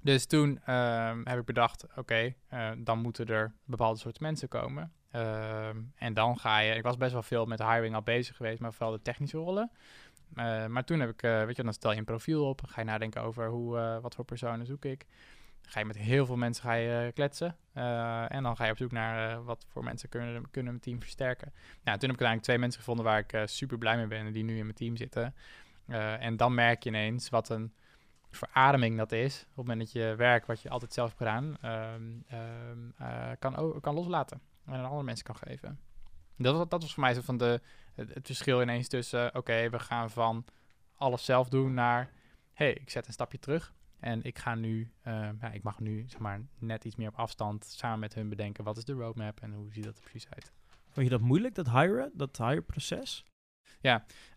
Dus toen ehm, heb ik bedacht, oké, dan moeten er bepaalde soorten mensen komen. Ehm, en dan ga je, ik was best wel veel met hiring al bezig geweest, maar vooral de technische rollen. Eh, maar toen heb ik, eh, weet je, dan stel je een profiel op, ga je nadenken over hoe, eh, wat voor personen zoek ik. Ga je met heel veel mensen ga je kletsen. En dan ga je op zoek naar wat voor mensen kunnen, kunnen mijn team versterken. Nou, toen heb ik uiteindelijk twee mensen gevonden waar ik super blij mee ben en die nu in mijn team zitten. En dan merk je ineens wat een verademing dat is. Op het moment dat je werk, wat je altijd zelf hebt gedaan, ehm, ehm, eh, kan, kan loslaten. En aan andere mensen kan geven. Dat, was- dat was voor mij zo van de, het, het verschil ineens tussen, oké, we gaan van alles zelf doen naar, hey, ik zet een stapje terug. En ik ga nu, ehm, ja, ik mag nu zeg maar net iets meer op afstand samen met hun bedenken, wat is de roadmap en hoe ziet dat er precies uit. Vond je dat moeilijk, dat hiren, dat hire proces?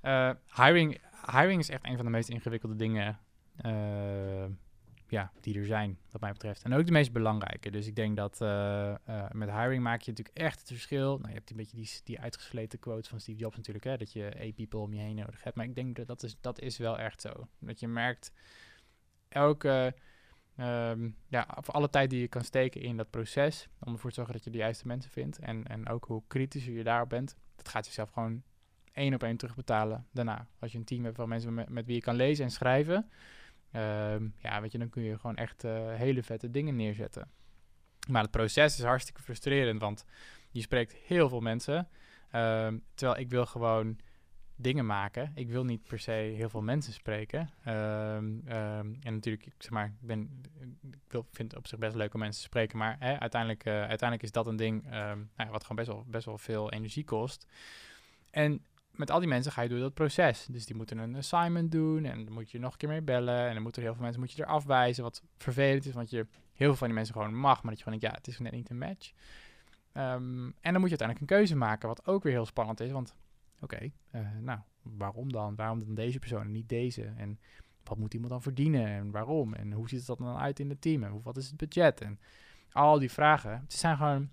Eh, hiring, hiring is echt een van de meest ingewikkelde dingen eh, ja, die er zijn, wat mij betreft. En ook de meest belangrijke. Dus ik denk dat eh, eh, met hiring maak je natuurlijk echt het verschil. Nou, je hebt een beetje die, die uitgesleten quote van Steve Jobs natuurlijk, hè, dat je A-people om je heen nodig hebt. Maar ik denk dat dat is, dat is wel echt zo. Dat je merkt, elke, ehm, ja, voor alle tijd die je kan steken in dat proces, om ervoor te zorgen dat je de juiste mensen vindt. En, en ook hoe kritischer je daarop bent, dat gaat jezelf gewoon één op één terugbetalen daarna. Als je een team hebt van mensen met, met wie je kan lezen en schrijven, ehm, ja, weet je, dan kun je gewoon echt eh, hele vette dingen neerzetten. Maar het proces is hartstikke frustrerend, want je spreekt heel veel mensen, ehm, terwijl ik wil gewoon dingen maken. Ik wil niet per se heel veel mensen spreken. Ehm, en natuurlijk, ik zeg maar, ik ben, ik vind het op zich best leuk om mensen te spreken, maar hè, uiteindelijk, eh, uiteindelijk is dat een ding nou ja, wat gewoon best wel, best wel veel energie kost. En met al die mensen ga je door dat proces. Dus die moeten een assignment doen en dan moet je nog een keer mee bellen. En dan moeten heel veel mensen moet je er afwijzen, wat vervelend is, want je heel veel van die mensen gewoon mag, maar dat je gewoon denkt, ja, het is net niet een match. Ehm, en dan moet je uiteindelijk een keuze maken, wat ook weer heel spannend is, want oké, eh, nou, waarom dan? Waarom dan deze persoon en niet deze? En wat moet iemand dan verdienen en waarom? En hoe ziet het dan uit in het team? En wat is het budget? En al die vragen. Het zijn gewoon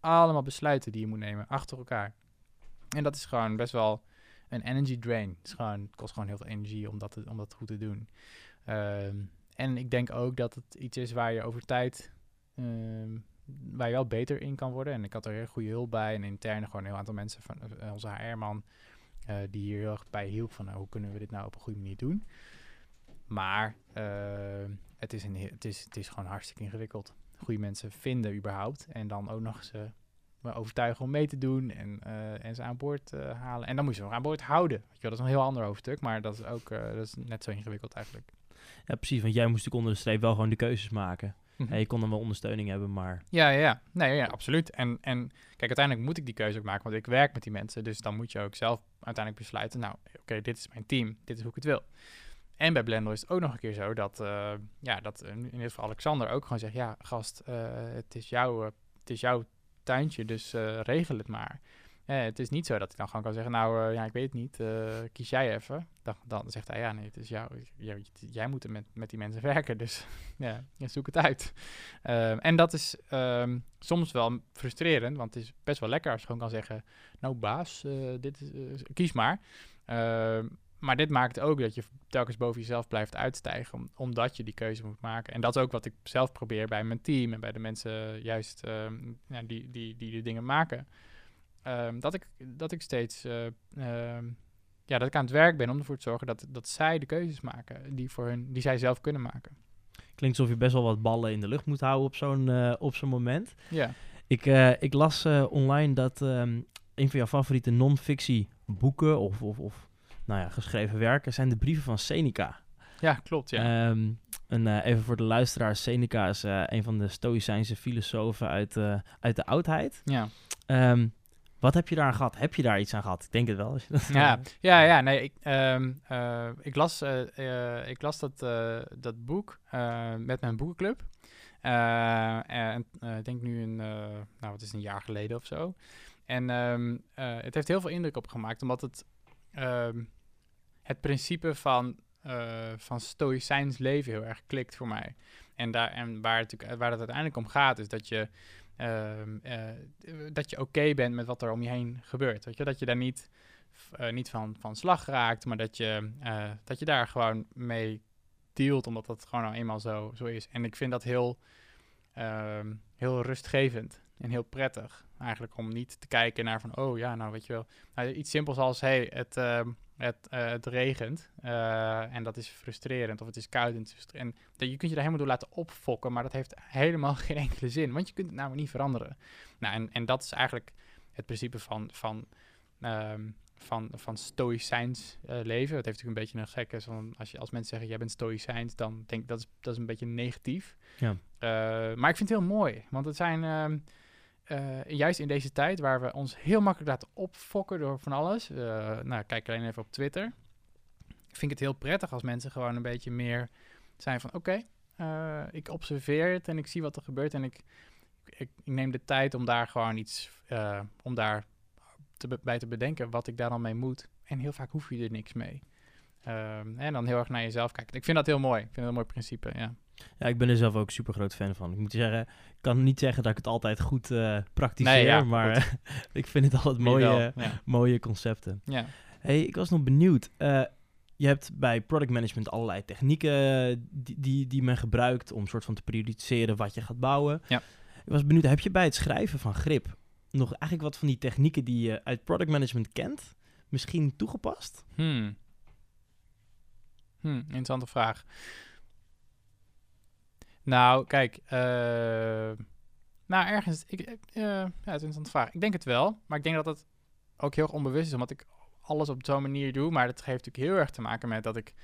allemaal besluiten die je moet nemen achter elkaar. En dat is gewoon best wel een energy drain. Het, is gewoon, kost gewoon heel veel energie om dat, om dat goed te doen. Ehm, en ik denk ook dat het iets is waar je over tijd ehm, waar je wel beter in kan worden. En ik had er heel goede hulp bij. En intern gewoon een heel aantal mensen van eh, onze HR-man eh, die hier heel erg bij hielp van nou, hoe kunnen we dit nou op een goede manier doen. Maar ehm, het, is een, he- het, is, het is gewoon hartstikke ingewikkeld. Goede mensen vinden überhaupt. En dan ook nog ze overtuigen om mee te doen en, eh, en ze aan boord eh, halen. En dan moet je ze nog aan boord houden. Weet je wel, dat is een heel ander hoofdstuk, maar dat is ook eh, dat is net zo ingewikkeld eigenlijk. Ja, precies, want jij moest natuurlijk onder de streep wel gewoon de keuzes maken. Mhm. Ja, je kon dan wel ondersteuning hebben, maar Ja, ja, ja. Nee, ja, absoluut. En, en kijk, uiteindelijk moet ik die keuze ook maken, want ik werk met die mensen. Dus dan moet je ook zelf uiteindelijk besluiten, nou, oké, dit is mijn team, dit is hoe ik het wil. En bij Blender is het ook nog een keer zo dat, ja, dat in dit geval Alexander ook gewoon zegt, ja, gast, het, is jouw, het is jouw tuintje, dus eh, regel het maar. eh, het is niet zo dat ik dan gewoon kan zeggen, nou, eh, ja, ik weet het niet, kies jij even. Dan, dan zegt hij, ja, nee, het is jou, jij, jij moet met, met die mensen [LAUGHS] werken, dus [LAUGHS] ja, zoek het uit. Ehm, en dat is ehm, soms wel frustrerend, want het is best wel lekker als je gewoon kan zeggen, nou baas, dit kies maar. Maar dit maakt ook dat je telkens boven jezelf blijft uitstijgen, om- omdat je die keuze moet maken. En dat is ook wat ik zelf probeer bij mijn team en bij de mensen juist ehm, ja, die, die, die de dingen maken. Ehm, dat, ik, dat ik steeds eh, ehm, ja, dat ik aan het werk ben om ervoor te zorgen dat, dat zij de keuzes maken die, voor hun, die zij zelf kunnen maken. Klinkt alsof je best wel wat ballen in de lucht moet houden op zo'n eh, op zo'n moment. Ja, Ik, eh, ik las online dat een van jouw favoriete non-fictie boeken of, of, of nou ja, geschreven werken zijn de brieven van Seneca. ja klopt. Ja. Ehm, en eh, even voor de luisteraars, Seneca is eh, een van de Stoïcijnse filosofen uit, eh, uit de oudheid. ja. Ehm, wat heb je daar aan gehad? Heb je daar iets aan gehad? Ik denk het wel. Ja, [LAUGHS] ja, ja, nee, ik, ehm, eh, ik las, ik las dat, dat boek met mijn boekenclub. En ik denk nu een, nou wat is het, een jaar geleden of zo. En het heeft heel veel indruk op gemaakt, omdat het het principe van, eh van stoïcijns leven heel erg klikt voor mij. En, daar, en waar, het, waar het uiteindelijk om gaat, is dat je, ehm, eh, dat je oké bent met wat er om je heen gebeurt. Weet je? Dat je daar niet, eh, niet van, van slag raakt, maar dat je, dat je daar gewoon mee dealt, omdat dat gewoon nou eenmaal zo, zo is. En ik vind dat heel, ehm, heel rustgevend en heel prettig. Eigenlijk om niet te kijken naar van, oh ja, nou weet je wel. Nou, iets simpels als, hey, het, ehm, het, eh, het regent eh, en dat is frustrerend of het is koud en, het is frustre- en dat- je kunt je er helemaal door laten opfokken, maar dat heeft helemaal [LAUGHS] geen enkele zin, want je kunt het namelijk niet veranderen. Nou, en, en dat is eigenlijk het principe van, van, ehm, van, van stoïcijns eh, leven. Het heeft natuurlijk een beetje een gekke, van als, je, als mensen zeggen, jij bent stoïcijns, dan denk ik dat is, dat is een beetje negatief. Ja. Maar ik vind het heel mooi, want het zijn... ehm, eh, juist in deze tijd waar we ons heel makkelijk laten opfokken door van alles. eh, nou, kijk alleen even op Twitter. Vind ik het heel prettig als mensen gewoon een beetje meer zijn van... Oké, eh, ik observeer het en ik zie wat er gebeurt. En ik, ik, ik neem de tijd om daar gewoon iets... om daar bij te bedenken wat ik daar dan mee moet. En heel vaak hoef je er niks mee. Ehm, en dan heel erg naar jezelf kijken. Ik vind dat heel mooi. Ik vind dat een mooi principe, ja. Ja, ik ben er zelf ook super groot fan van. Ik moet zeggen, ik kan niet zeggen dat ik het altijd goed eh praktiseer, Nee, ja, maar [LAUGHS] ik vind het altijd mooie, wel, Ja. mooie concepten. ja. hey, ik was nog benieuwd. Eh, je hebt bij product management allerlei technieken die, die, die men gebruikt om soort van te periodiseren wat je gaat bouwen. Ja. Ik was benieuwd, heb je bij het schrijven van Grip nog eigenlijk wat van die technieken die je uit product management kent, misschien toegepast? Hmm. Hmm, interessante vraag. Nou, kijk, eh, nou ergens, ik, eh, ja, het is een interessante vraag. Ik denk het wel, maar ik denk dat het ook heel erg onbewust is, omdat ik alles op zo'n manier doe. Maar dat heeft natuurlijk heel erg te maken met dat ik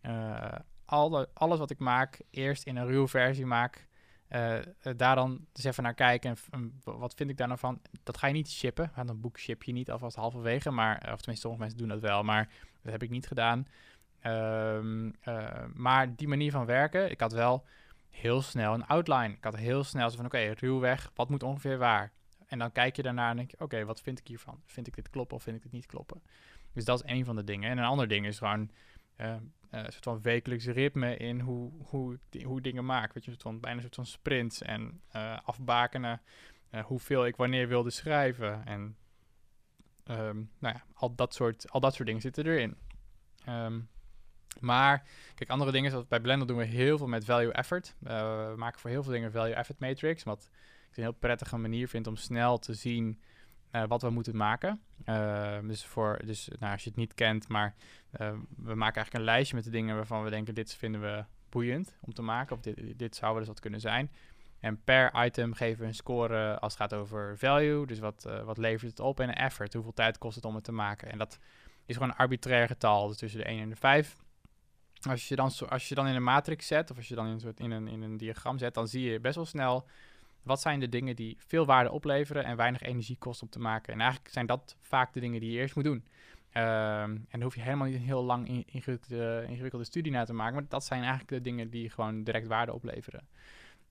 eh, alle, alles wat ik maak eerst in een ruwe versie maak. daar dan eens even naar kijken en, wat vind ik daar nou van. Dat ga je niet shippen. Want een boek ship je niet alvast halverwege. Maar, of tenminste, sommige mensen doen dat wel. Maar dat heb ik niet gedaan. Ehm, eh, maar die manier van werken, ik had wel heel snel een outline. Ik had heel snel zo van, oké, ruwweg, wat moet ongeveer waar? En dan kijk je daarna en denk je, oké, wat vind ik hiervan? Vind ik dit kloppen of vind ik dit niet kloppen? Dus dat is een van de dingen. En een ander ding is gewoon eh, eh, een soort van wekelijks ritme in hoe, hoe, hoe dingen maak. Weet je, een van, bijna een soort van sprints en eh, afbakenen. hoeveel ik wanneer wilde schrijven. En ehm, nou ja, al dat, soort, al dat soort dingen zitten erin. Ehm, maar, kijk, andere dingen, zoals bij Blender doen we heel veel met value effort. Eh, we maken voor heel veel dingen value effort matrix, wat ik een heel prettige manier vind om snel te zien eh, wat we moeten maken. Eh, dus voor, dus nou, als je het niet kent, maar we maken eigenlijk een lijstje met de dingen waarvan we denken, dit vinden we boeiend om te maken, of dit, dit zou wel eens wat kunnen zijn. En per item geven we een score als het gaat over value, dus wat, wat levert het op, en effort, hoeveel tijd kost het om het te maken. En dat is gewoon een arbitrair getal, dus tussen de 1 en de 5. Als je dan, als je dan in een matrix zet, of als je dan in een, soort, in, een, in een diagram zet, dan zie je best wel snel wat zijn de dingen die veel waarde opleveren en weinig energie kosten om te maken. En eigenlijk zijn dat vaak de dingen die je eerst moet doen. Ehm, en daar hoef je helemaal niet een heel lang in- ingewikkelde, ingewikkelde studie naar te maken, maar dat zijn eigenlijk de dingen die gewoon direct waarde opleveren.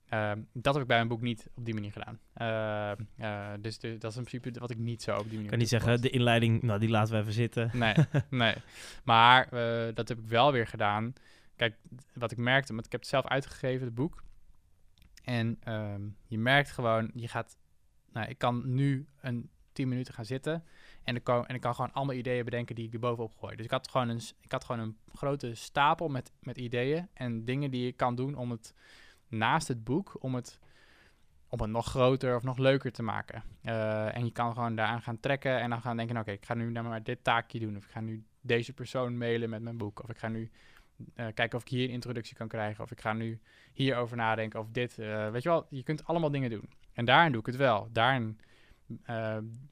Ehm, dat heb ik bij mijn boek niet op die manier gedaan. Ehm, eh, dus, dat is in principe wat ik niet zo op die manier Ik kan niet zeggen, de inleiding, nou die laten we even zitten. Nee, [LAUGHS] nee. Maar eh, dat heb ik wel weer gedaan. Kijk, wat ik merkte, want ik heb het zelf uitgegeven, het boek. En ehm, je merkt gewoon, je gaat... Nou, ik kan nu een 10 minuten gaan zitten. En ik, kan, en ik kan gewoon allemaal ideeën bedenken die ik er bovenop gooi. Dus ik had gewoon een, ik had gewoon een grote stapel met, met ideeën en dingen die ik kan doen om het naast het boek, om het, om het nog groter of nog leuker te maken. Eh, en je kan gewoon daaraan gaan trekken en dan gaan denken, oké, ik ga nu nou maar dit taakje doen. Of ik ga nu deze persoon mailen met mijn boek. Of ik ga nu eh, kijken of ik hier een introductie kan krijgen. Of ik ga nu hierover nadenken of dit. eh, weet je wel, je kunt allemaal dingen doen. En daarin doe ik het wel. Daarin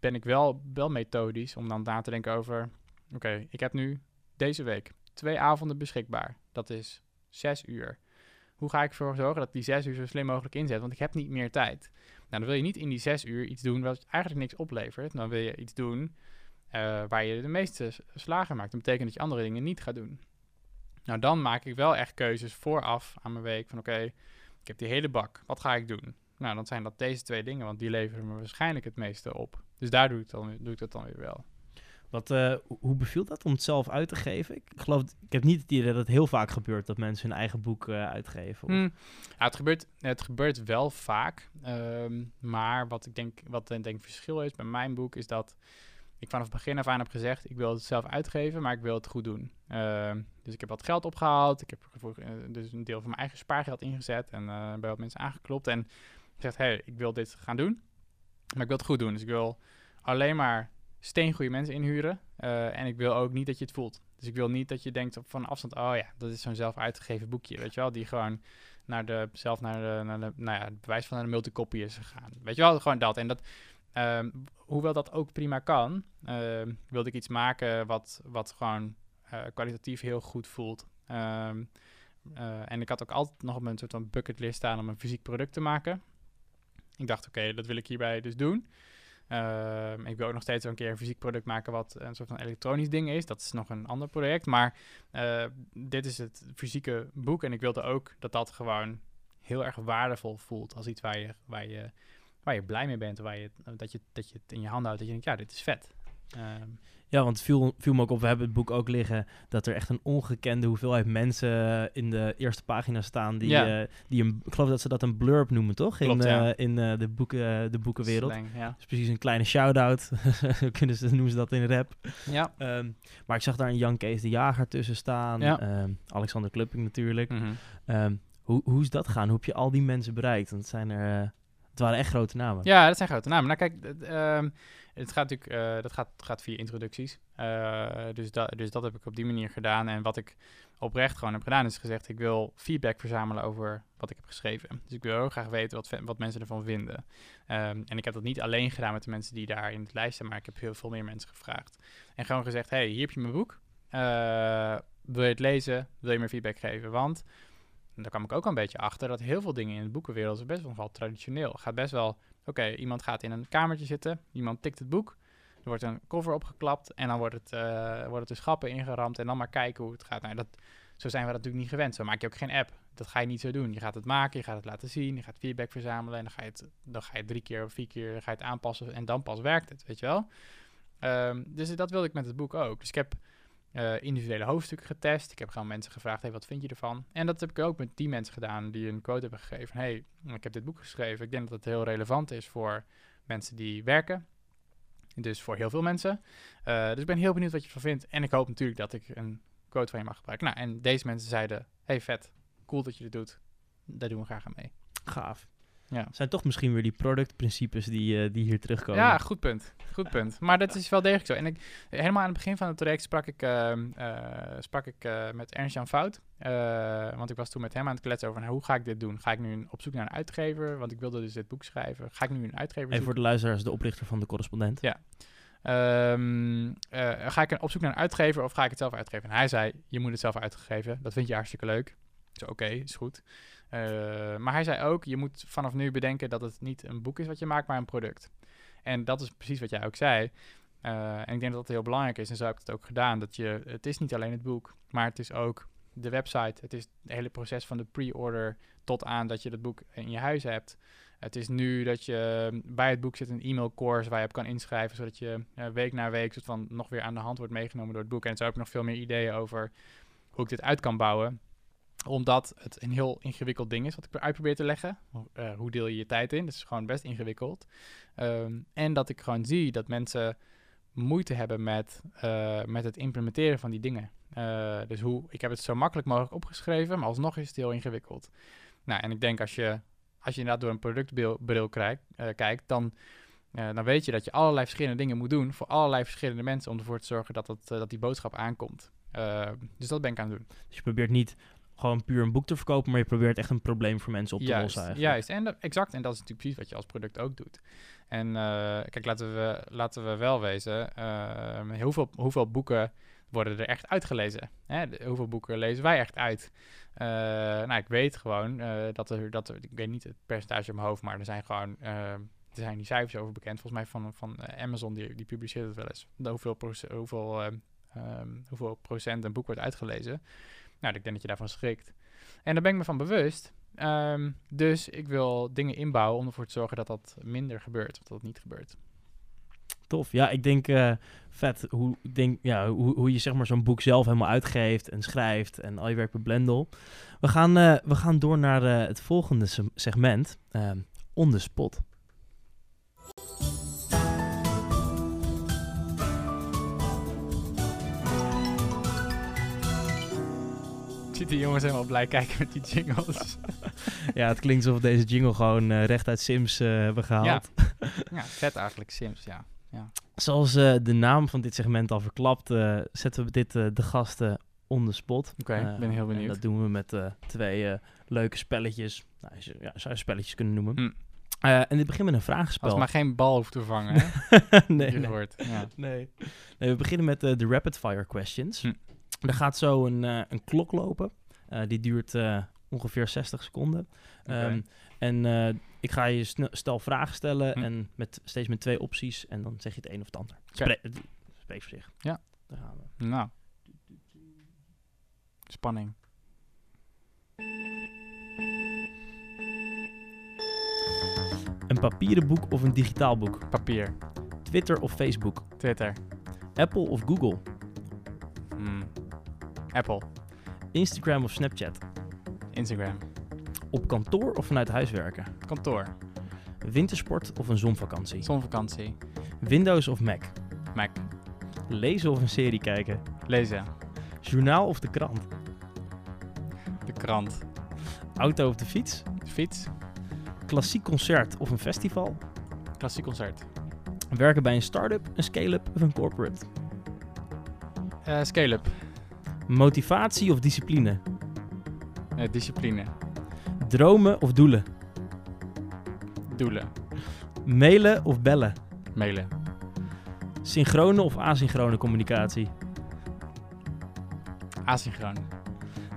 ben ik wel, wel methodisch om dan na te denken over... Oké, ik heb nu deze week twee avonden beschikbaar. Dat is zes uur. Hoe ga ik ervoor zorgen dat die zes uur zo slim mogelijk inzet? Want ik heb niet meer tijd. Nou, dan wil je niet in die zes uur iets doen wat eigenlijk niks oplevert. Dan wil je iets doen eh, waar je de meeste slagen maakt. Dat betekent dat je andere dingen niet gaat doen. Nou, dan maak ik wel echt keuzes vooraf aan mijn week. Van oké, ik heb die hele bak. Wat ga ik doen? Nou, dan zijn dat deze twee dingen, want die leveren me waarschijnlijk het meeste op. Dus daar doe ik, dan, doe ik dat dan weer wel. Wat, eh, ho- hoe beviel dat om het zelf uit te geven? Ik geloof, ik heb niet het idee dat het heel vaak gebeurt dat mensen hun eigen boek eh, uitgeven. Hmm. Ja, het, gebeurt, het gebeurt wel vaak. ehm, maar wat ik denk, wat ik denk verschil is bij mijn boek, is dat ik vanaf het begin af aan heb gezegd, ik wil het zelf uitgeven, maar ik wil het goed doen. Ehm, dus ik heb wat geld opgehaald. Ik heb eh, dus een deel van mijn eigen spaargeld ingezet en eh, bij wat mensen aangeklopt. En gezegd, hé, hey, ik wil dit gaan doen, maar ik wil het goed doen. Dus ik wil alleen maar steengoede mensen inhuren. eh, en ik wil ook niet dat je het voelt. Dus ik wil niet dat je denkt op van afstand, oh ja, dat is zo'n zelf uitgegeven boekje, weet je wel, die gewoon naar de, zelf naar de, naar nou ja, het bewijs van naar de multicopy is gegaan. Weet je wel, gewoon dat. En dat, ehm, hoewel dat ook prima kan, ehm, wilde ik iets maken wat, wat gewoon eh, kwalitatief heel goed voelt. Ehm, eh, en ik had ook altijd nog op mijn soort van bucketlist staan om een fysiek product te maken. Ik dacht, oké, dat wil ik hierbij dus doen. Ehm, ik wil ook nog steeds een keer een fysiek product maken wat een soort van elektronisch ding is. Dat is nog een ander project. Maar eh, dit is het fysieke boek. En ik wilde ook dat dat gewoon heel erg waardevol voelt. Als iets waar je, waar je, waar je blij mee bent. Waar je, dat, je, dat je het in je handen houdt. Dat je denkt, ja, dit is vet. Ehm, Ja, want het viel, viel me ook op, we hebben het boek ook liggen, dat er echt een ongekende hoeveelheid mensen eh, in de eerste pagina staan die, Ja. eh, die een, ik geloof dat ze dat een blurb noemen, toch? In, Klopt, ja. eh, in de, boeken, de boekenwereld. slang, ja. Dat is precies een kleine shout-out, [LAUGHS] kunnen ze, noemen ze dat in rap. Ja. Ehm, maar ik zag daar een Jan Kees de Jager tussen staan, Ja. ehm, Alexander Klupping natuurlijk. Mhm. Ehm, hoe, hoe is dat gaan? Hoe heb je al die mensen bereikt? Want het, zijn er, het waren echt grote namen. Ja, dat zijn grote namen. Nou, kijk, het, gaat natuurlijk, eh, dat gaat, gaat via introducties. Eh, dus, da dus dat heb ik op die manier gedaan. En wat ik oprecht gewoon heb gedaan, is gezegd: ik wil feedback verzamelen over wat ik heb geschreven. Dus ik wil heel graag weten wat, wat mensen ervan vinden. Ehm, en ik heb dat niet alleen gedaan met de mensen die daar in het lijst staan, maar ik heb heel veel meer mensen gevraagd. En gewoon gezegd: hey, hier heb je mijn boek. Eh, wil je het lezen? Wil je meer feedback geven? Want en daar kwam ik ook een beetje achter dat heel veel dingen in de boekenwereld is best wel nogal traditioneel. Gaat best wel, oké, iemand gaat in een kamertje zitten, iemand tikt het boek, er wordt een cover opgeklapt en dan wordt het, eh wordt het schappen ingeramd en dan maar kijken hoe het gaat. Nou, dat, zo zijn we dat natuurlijk niet gewend. Zo maak je ook geen app. Dat ga je niet zo doen. Je gaat het maken, je gaat het laten zien, je gaat feedback verzamelen en dan ga je het, dan ga je drie keer of vier keer ga je het aanpassen en dan pas werkt het, weet je wel. Ehm, dus dat wilde ik met het boek ook. Dus ik heb eh, individuele hoofdstukken getest. Ik heb gewoon mensen gevraagd, hey, wat vind je ervan? En dat heb ik ook met die mensen gedaan die een quote hebben gegeven. hey, ik heb dit boek geschreven. Ik denk dat het heel relevant is voor mensen die werken. Dus voor heel veel mensen. Eh, dus ik ben heel benieuwd wat je ervan vindt. En ik hoop natuurlijk dat ik een quote van je mag gebruiken. Nou, en deze mensen zeiden, hey vet, cool dat je dit doet. Daar doen we graag aan mee. Gaaf. Ja. Zijn toch misschien weer die productprincipes die, eh, die hier terugkomen. Ja, goed punt. Goed punt. Maar dat is wel degelijk zo. En ik, helemaal aan het begin van het traject sprak ik, ehm, eh, sprak ik eh, met Ernst-Jan Fout. Eh, want ik was toen met hem aan het kletsen over nou, hoe ga ik dit doen. Ga ik nu een- op zoek naar een uitgever? Want ik wilde dus dit boek schrijven. Ga ik nu een uitgever En voor de luisteraars, de oprichter van de correspondent. Ja. Ehm, eh, ga ik een- op zoek naar een uitgever of ga ik het zelf uitgeven? En hij zei, je moet het zelf uitgeven. Dat vind je hartstikke leuk. Ik zei, oké, is goed. Eh, maar hij zei ook, je moet vanaf nu bedenken dat het niet een boek is wat je maakt, maar een product. En dat is precies wat jij ook zei. Eh, en ik denk dat dat heel belangrijk is. En zo heb ik het ook gedaan. Dat je, het is niet alleen het boek, maar het is ook de website. Het is het hele proces van de pre-order, tot aan dat je dat boek in je huis hebt. Het is nu dat je bij het boek zit een e-mailcourse waar je op kan inschrijven, zodat je eh, week na week soort van nog weer aan de hand wordt meegenomen door het boek. En zo heb ik nog veel meer ideeën over hoe ik dit uit kan bouwen omdat het een heel ingewikkeld ding is wat ik uitprobeer te leggen. Uh, hoe deel je je tijd in? Dat is gewoon best ingewikkeld. Ehm, en dat ik gewoon zie dat mensen moeite hebben met, uh, met het implementeren van die dingen. Uh, dus hoe, ik heb het zo makkelijk mogelijk opgeschreven, maar alsnog is het heel ingewikkeld. Nou, en ik denk als je, als je inderdaad door een productbril kijkt, dan, dan weet je dat je allerlei verschillende dingen moet doen voor allerlei verschillende mensen om ervoor te zorgen dat, het, dat die boodschap aankomt. dus dat ben ik aan het doen. Dus je probeert niet gewoon puur een boek te verkopen, maar je probeert echt een probleem voor mensen op te juist, lossen. Eigenlijk. Juist, en dat, exact. En dat is natuurlijk precies wat je als product ook doet. En uh, kijk, laten we, laten we wel wezen, uh, hoeveel, hoeveel boeken worden er echt uitgelezen? Hè? De, hoeveel boeken lezen wij echt uit? Uh, nou, ik weet gewoon dat, er, dat er, ik weet niet het percentage in mijn hoofd, maar er zijn gewoon, er zijn die cijfers over bekend. Volgens mij van, van Amazon, die, die publiceert het wel eens. Hoeveel, hoeveel, um, hoeveel procent een boek wordt uitgelezen. Nou, ik denk dat je daarvan schrikt. En daar ben ik me van bewust. Um, dus ik wil dingen inbouwen om ervoor te zorgen dat dat minder gebeurt, of dat het niet gebeurt. Tof. Ja, ik denk uh, vet hoe, denk, ja, hoe, hoe je zeg maar zo'n boek zelf helemaal uitgeeft en schrijft en al je werk met Blendel. We gaan, uh, we gaan door naar uh, het volgende segment, ehm, On The Spot. Ik zie die jongens helemaal blij kijken met die jingles. [LAUGHS] ja, het klinkt alsof we deze jingle gewoon uh, recht uit Sims uh, hebben gehaald. Ja. [LAUGHS] ja, vet eigenlijk, Sims, ja. ja. Zoals uh, de naam van dit segment al verklapt, zetten we dit de gasten on the spot. Oké, okay, ben heel benieuwd. dat doen we met twee leuke spelletjes. Nou, ja, zou je spelletjes kunnen noemen. Hm. en dit begint met een vraagspel. Als maar geen bal hoeft te vangen, [LAUGHS] hè? nee, nee. Ja. nee. nee. We beginnen met de rapid fire questions. Hm. Er gaat zo een, uh, een klok lopen. Uh, die duurt uh, ongeveer 60 seconden. Okay. Um, en ik ga je stel vragen stellen hm. en met, steeds met twee opties. En dan zeg je het een of het ander. Okay. Spreek voor zich. Ja. Daar gaan we. Nou. Spanning. Een papieren boek of een digitaal boek? Papier. Twitter of Facebook? Twitter. Apple of Google? Apple. Instagram of Snapchat? Instagram. Op kantoor of vanuit huis werken? Kantoor. Wintersport of een zonvakantie? Zonvakantie. Windows of Mac? Mac. Lezen of een serie kijken? Lezen. Journaal of de krant? De krant. Auto of de fiets? De fiets. Klassiek concert of een festival? Klassiek concert. Werken bij een start-up, een scale-up of een corporate? Uh, scale-up. Motivatie of discipline? Uh, discipline. Dromen of doelen? Doelen. Mailen of bellen? Mailen. Synchrone of asynchrone communicatie? Asynchroon.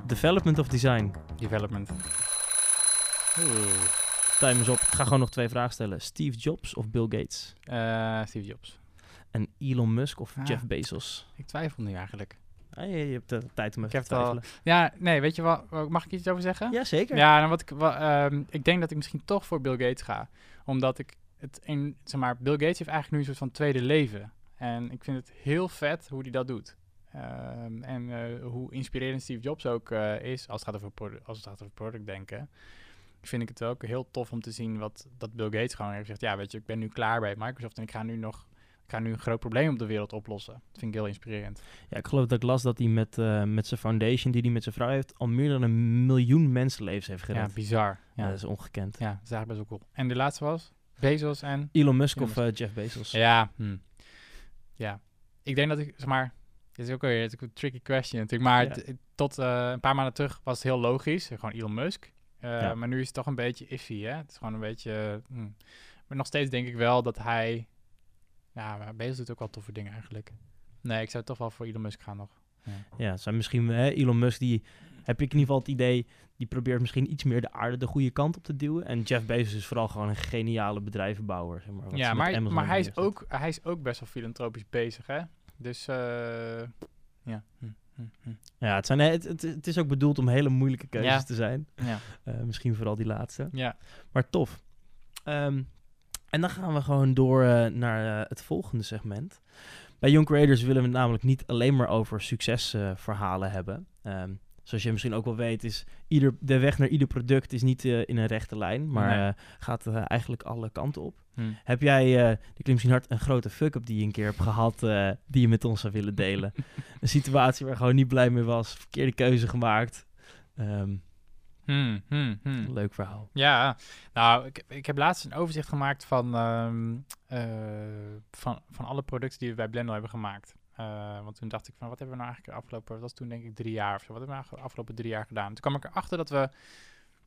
Development of design? Development. Oeh. Time is op. Ik ga gewoon nog twee vragen stellen. Steve Jobs of Bill Gates? Uh, Steve Jobs. En Elon Musk of ah, Jeff Bezos? Ik twijfel nu eigenlijk. Ah, je, je hebt de tijd om even te twijfelen. Al, ja, nee, weet je wat? Mag ik iets over zeggen? Ja, zeker. Ja, dan wat ik, wat, um, ik denk dat ik misschien toch voor Bill Gates ga. Omdat ik het in, zeg maar, Bill Gates heeft eigenlijk nu een soort van tweede leven. En ik vind het heel vet hoe hij dat doet. Um, en uh, hoe inspirerend Steve Jobs ook uh, is, als het, gaat over als het gaat over product denken, vind ik het ook heel tof om te zien wat dat Bill Gates gewoon heeft gezegd. Ja, weet je, ik ben nu klaar bij Microsoft en ik ga nu nog ik ga nu een groot probleem op de wereld oplossen. Dat vind ik heel inspirerend. Ja, ik geloof dat ik las dat hij met, uh, met zijn foundation die hij met zijn vrouw heeft, al meer dan een miljoen mensenlevens heeft gered. Ja, bizar. Ja. ja. dat is ongekend. Ja, dat is eigenlijk best wel cool. En de laatste was? Bezos en? Elon Musk Elon of uh, Jeff Bezos. Ja, hm. ja. Ik denk dat ik, zeg maar, dit is ook weer een tricky question natuurlijk, maar ja. tot uh, een paar maanden terug was het heel logisch. Gewoon Elon Musk. Ja. Maar nu is het toch een beetje iffy, hè? Het is gewoon een beetje... Hm. Maar nog steeds denk ik wel dat hij ja, maar Bezos doet ook wel toffe dingen eigenlijk. Nee, ik zou toch wel voor Elon Musk gaan nog. Ja, ja zijn misschien hè, Elon Musk die heb ik in ieder geval het idee die probeert misschien iets meer de aarde de goede kant op te duwen. En Jeff Bezos is vooral gewoon een geniale bedrijvenbouwer. Zeg maar, ja, maar, maar hij, is ook, hij is ook best wel filantropisch bezig, hè? Dus uh, ja. Hm. hm, hm. Ja, het, zijn, het, het, het is ook bedoeld om hele moeilijke keuzes Ja. te zijn. Ja. Eh, misschien vooral die laatste. ja. Maar tof. Ehm, en dan gaan we gewoon door eh, naar eh, het volgende segment. Bij Young Creators willen we het namelijk niet alleen maar over succesverhalen hebben. Ehm, zoals je misschien ook wel weet, is ieder, de weg naar ieder product is niet eh, in een rechte lijn, maar Nee. gaat eigenlijk alle kanten op. Hm. Heb jij, die klinkt misschien hard, een grote fuck-up die je een keer hebt gehad, eh, die je met ons zou willen delen? [LAUGHS] een situatie waar je gewoon niet blij mee was, verkeerde keuze gemaakt. Ehm, Hm, hm, hm. leuk verhaal. Ja, nou, ik, ik heb laatst een overzicht gemaakt van, ehm, eh, van, van alle producten die we bij Blendel hebben gemaakt. Eh, want toen dacht ik van, wat hebben we nou eigenlijk de afgelopen, dat was toen denk ik drie jaar of zo, wat hebben we nou de afgelopen drie jaar gedaan? Toen kwam ik erachter dat we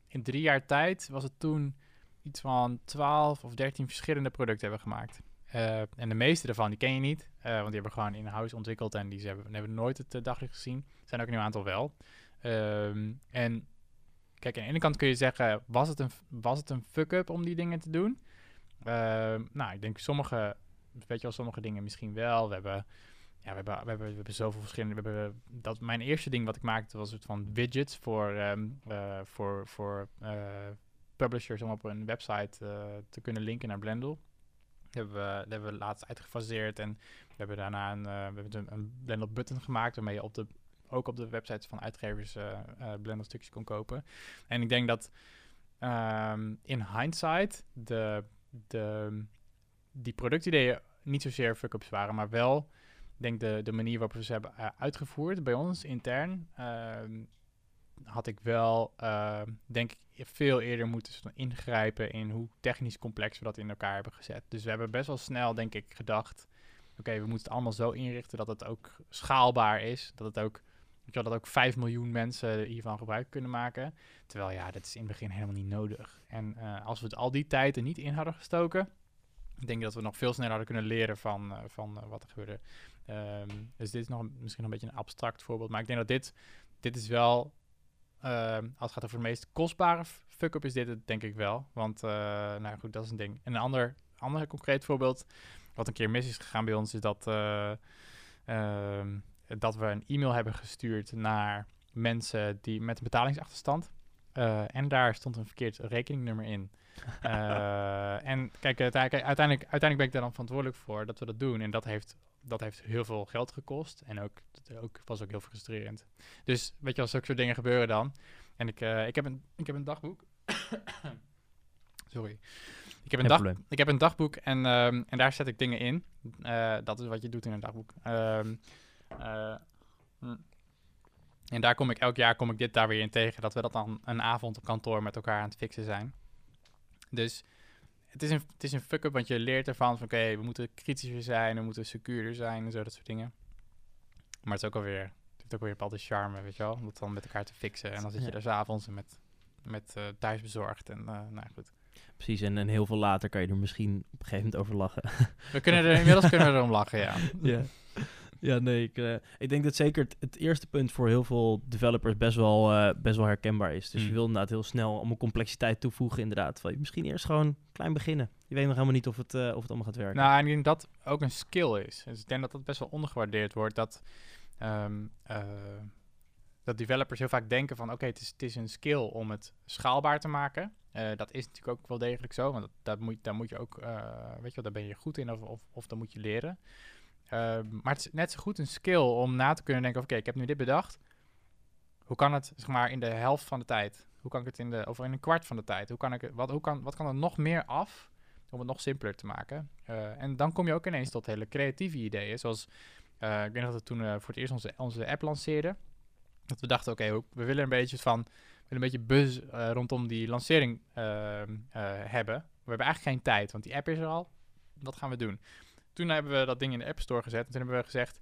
in drie jaar tijd, was het toen iets van 12 of 13 verschillende producten hebben gemaakt. Eh, en de meeste daarvan, die ken je niet, want die hebben we gewoon in-house ontwikkeld en die ze hebben, hebben nooit het daglicht gezien. Er zijn ook een nieuw aantal wel. Ehm, en kijk, aan de ene kant kun je zeggen, was het een, was het een fuck-up om die dingen te doen? Ehm, nou, ik denk sommige, weet je wel, sommige dingen misschien wel. We hebben, ja, we hebben, we hebben, we hebben zoveel verschillende, we hebben, dat, mijn eerste ding wat ik maakte was soort van widgets voor, ehm, eh, voor, voor eh, publishers om op een website eh, te kunnen linken naar Blendel. Dat hebben we, hebben laatst uitgefaseerd en we hebben daarna een, we hebben een, een button gemaakt waarmee je op de ook op de websites van uitgevers uh, uh, Blender stukjes kon kopen. En ik denk dat um, in hindsight de, de, die productideeën niet zozeer fuck-ups waren, maar wel denk de, de manier waarop we ze hebben uh, uitgevoerd bij ons intern. Uh, had ik wel, denk ik, veel eerder moeten ingrijpen in hoe technisch complex we dat in elkaar hebben gezet. Dus we hebben best wel snel, denk ik, gedacht: oké, we moeten het allemaal zo inrichten dat het ook schaalbaar is. Dat het ook Weet je dat ook 5 miljoen mensen hiervan gebruik kunnen maken. Terwijl ja, dat is in het begin helemaal niet nodig. En uh, als we het al die tijd er niet in hadden gestoken, denk ik dat we nog veel sneller hadden kunnen leren van, uh, van uh, wat er gebeurde. Um, dus dit is nog misschien nog een beetje een abstract voorbeeld. Maar ik denk dat dit, dit is wel, ehm, als het gaat over de meest kostbare fuck-up, is dit het denk ik wel. Want, nou goed, dat is een ding. En een ander, ander concreet voorbeeld, wat een keer mis is gegaan bij ons, is dat um, dat we een e-mail hebben gestuurd naar mensen die met een betalingsachterstand. Uh, en daar stond een verkeerd rekeningnummer in. Uh, [LAUGHS] en kijk, uiteindelijk, uiteindelijk, ben ik daar dan verantwoordelijk voor dat we dat doen. En dat heeft, dat heeft heel veel geld gekost. En ook, ook, was ook heel frustrerend. Dus weet je, als zulke soort dingen gebeuren dan. En ik, uh, ik, heb, een, ik heb een dagboek. [COUGHS] Sorry. Ik heb, een dag, ik heb een dagboek en, um, en daar zet ik dingen in. Dat is wat je doet in een dagboek. Um, hm. En daar kom ik elk jaar kom ik dit daar weer in tegen. Dat we dat dan een avond op kantoor met elkaar aan het fixen zijn. Dus het is een, het is een fuck-up, want je leert ervan van... oké, okay, we moeten kritischer zijn, we moeten secuurder zijn en zo, dat soort dingen. Maar het is ook alweer... Het heeft ook weer een bepaalde charme, weet je wel? Om dat dan met elkaar te fixen. En dan zit je er s'avonds met, met uh, thuisbezorgd en uh, nou goed. Precies, en, en heel veel later kan je er misschien op een gegeven moment over lachen. We kunnen er inmiddels kunnen we erom lachen, ja. [LAUGHS] ja. Ja, nee, ik, uh, ik denk dat zeker het, het, eerste punt voor heel veel developers best wel, uh, best wel herkenbaar is. Dus Mm. je wil inderdaad heel snel allemaal complexiteit toevoegen, inderdaad. Je misschien eerst gewoon klein beginnen. Je weet nog helemaal niet of het, uh, of het allemaal gaat werken. Nou, en ik denk dat ook een skill is. Dus ik denk dat dat best wel ondergewaardeerd wordt. Dat, um, dat developers heel vaak denken van... oké, okay, het, is, het is een skill om het schaalbaar te maken. Dat is natuurlijk ook wel degelijk zo. Want dat, dat moet, daar moet je ook... weet je wel, daar ben je goed in of, of, of dat moet je leren. Uh, maar het is net zo goed een skill om na te kunnen denken: oké, ik heb nu dit bedacht. Hoe kan het, zeg maar, in de helft van de tijd? Hoe kan ik het in de, of in een kwart van de tijd? Hoe kan ik wat, hoe kan, wat kan er nog meer af om het nog simpeler te maken? Uh, en dan kom je ook ineens tot hele creatieve ideeën. Zoals, uh, ik nog dat we toen voor het eerst onze, onze app lanceerden. Dat we dachten: oké, we willen een beetje van. Een beetje buzz rondom die lancering ehm, hebben. We hebben eigenlijk geen tijd, want die app is er al. Wat gaan we doen? Toen hebben we dat ding in de App Store gezet. En toen hebben we gezegd: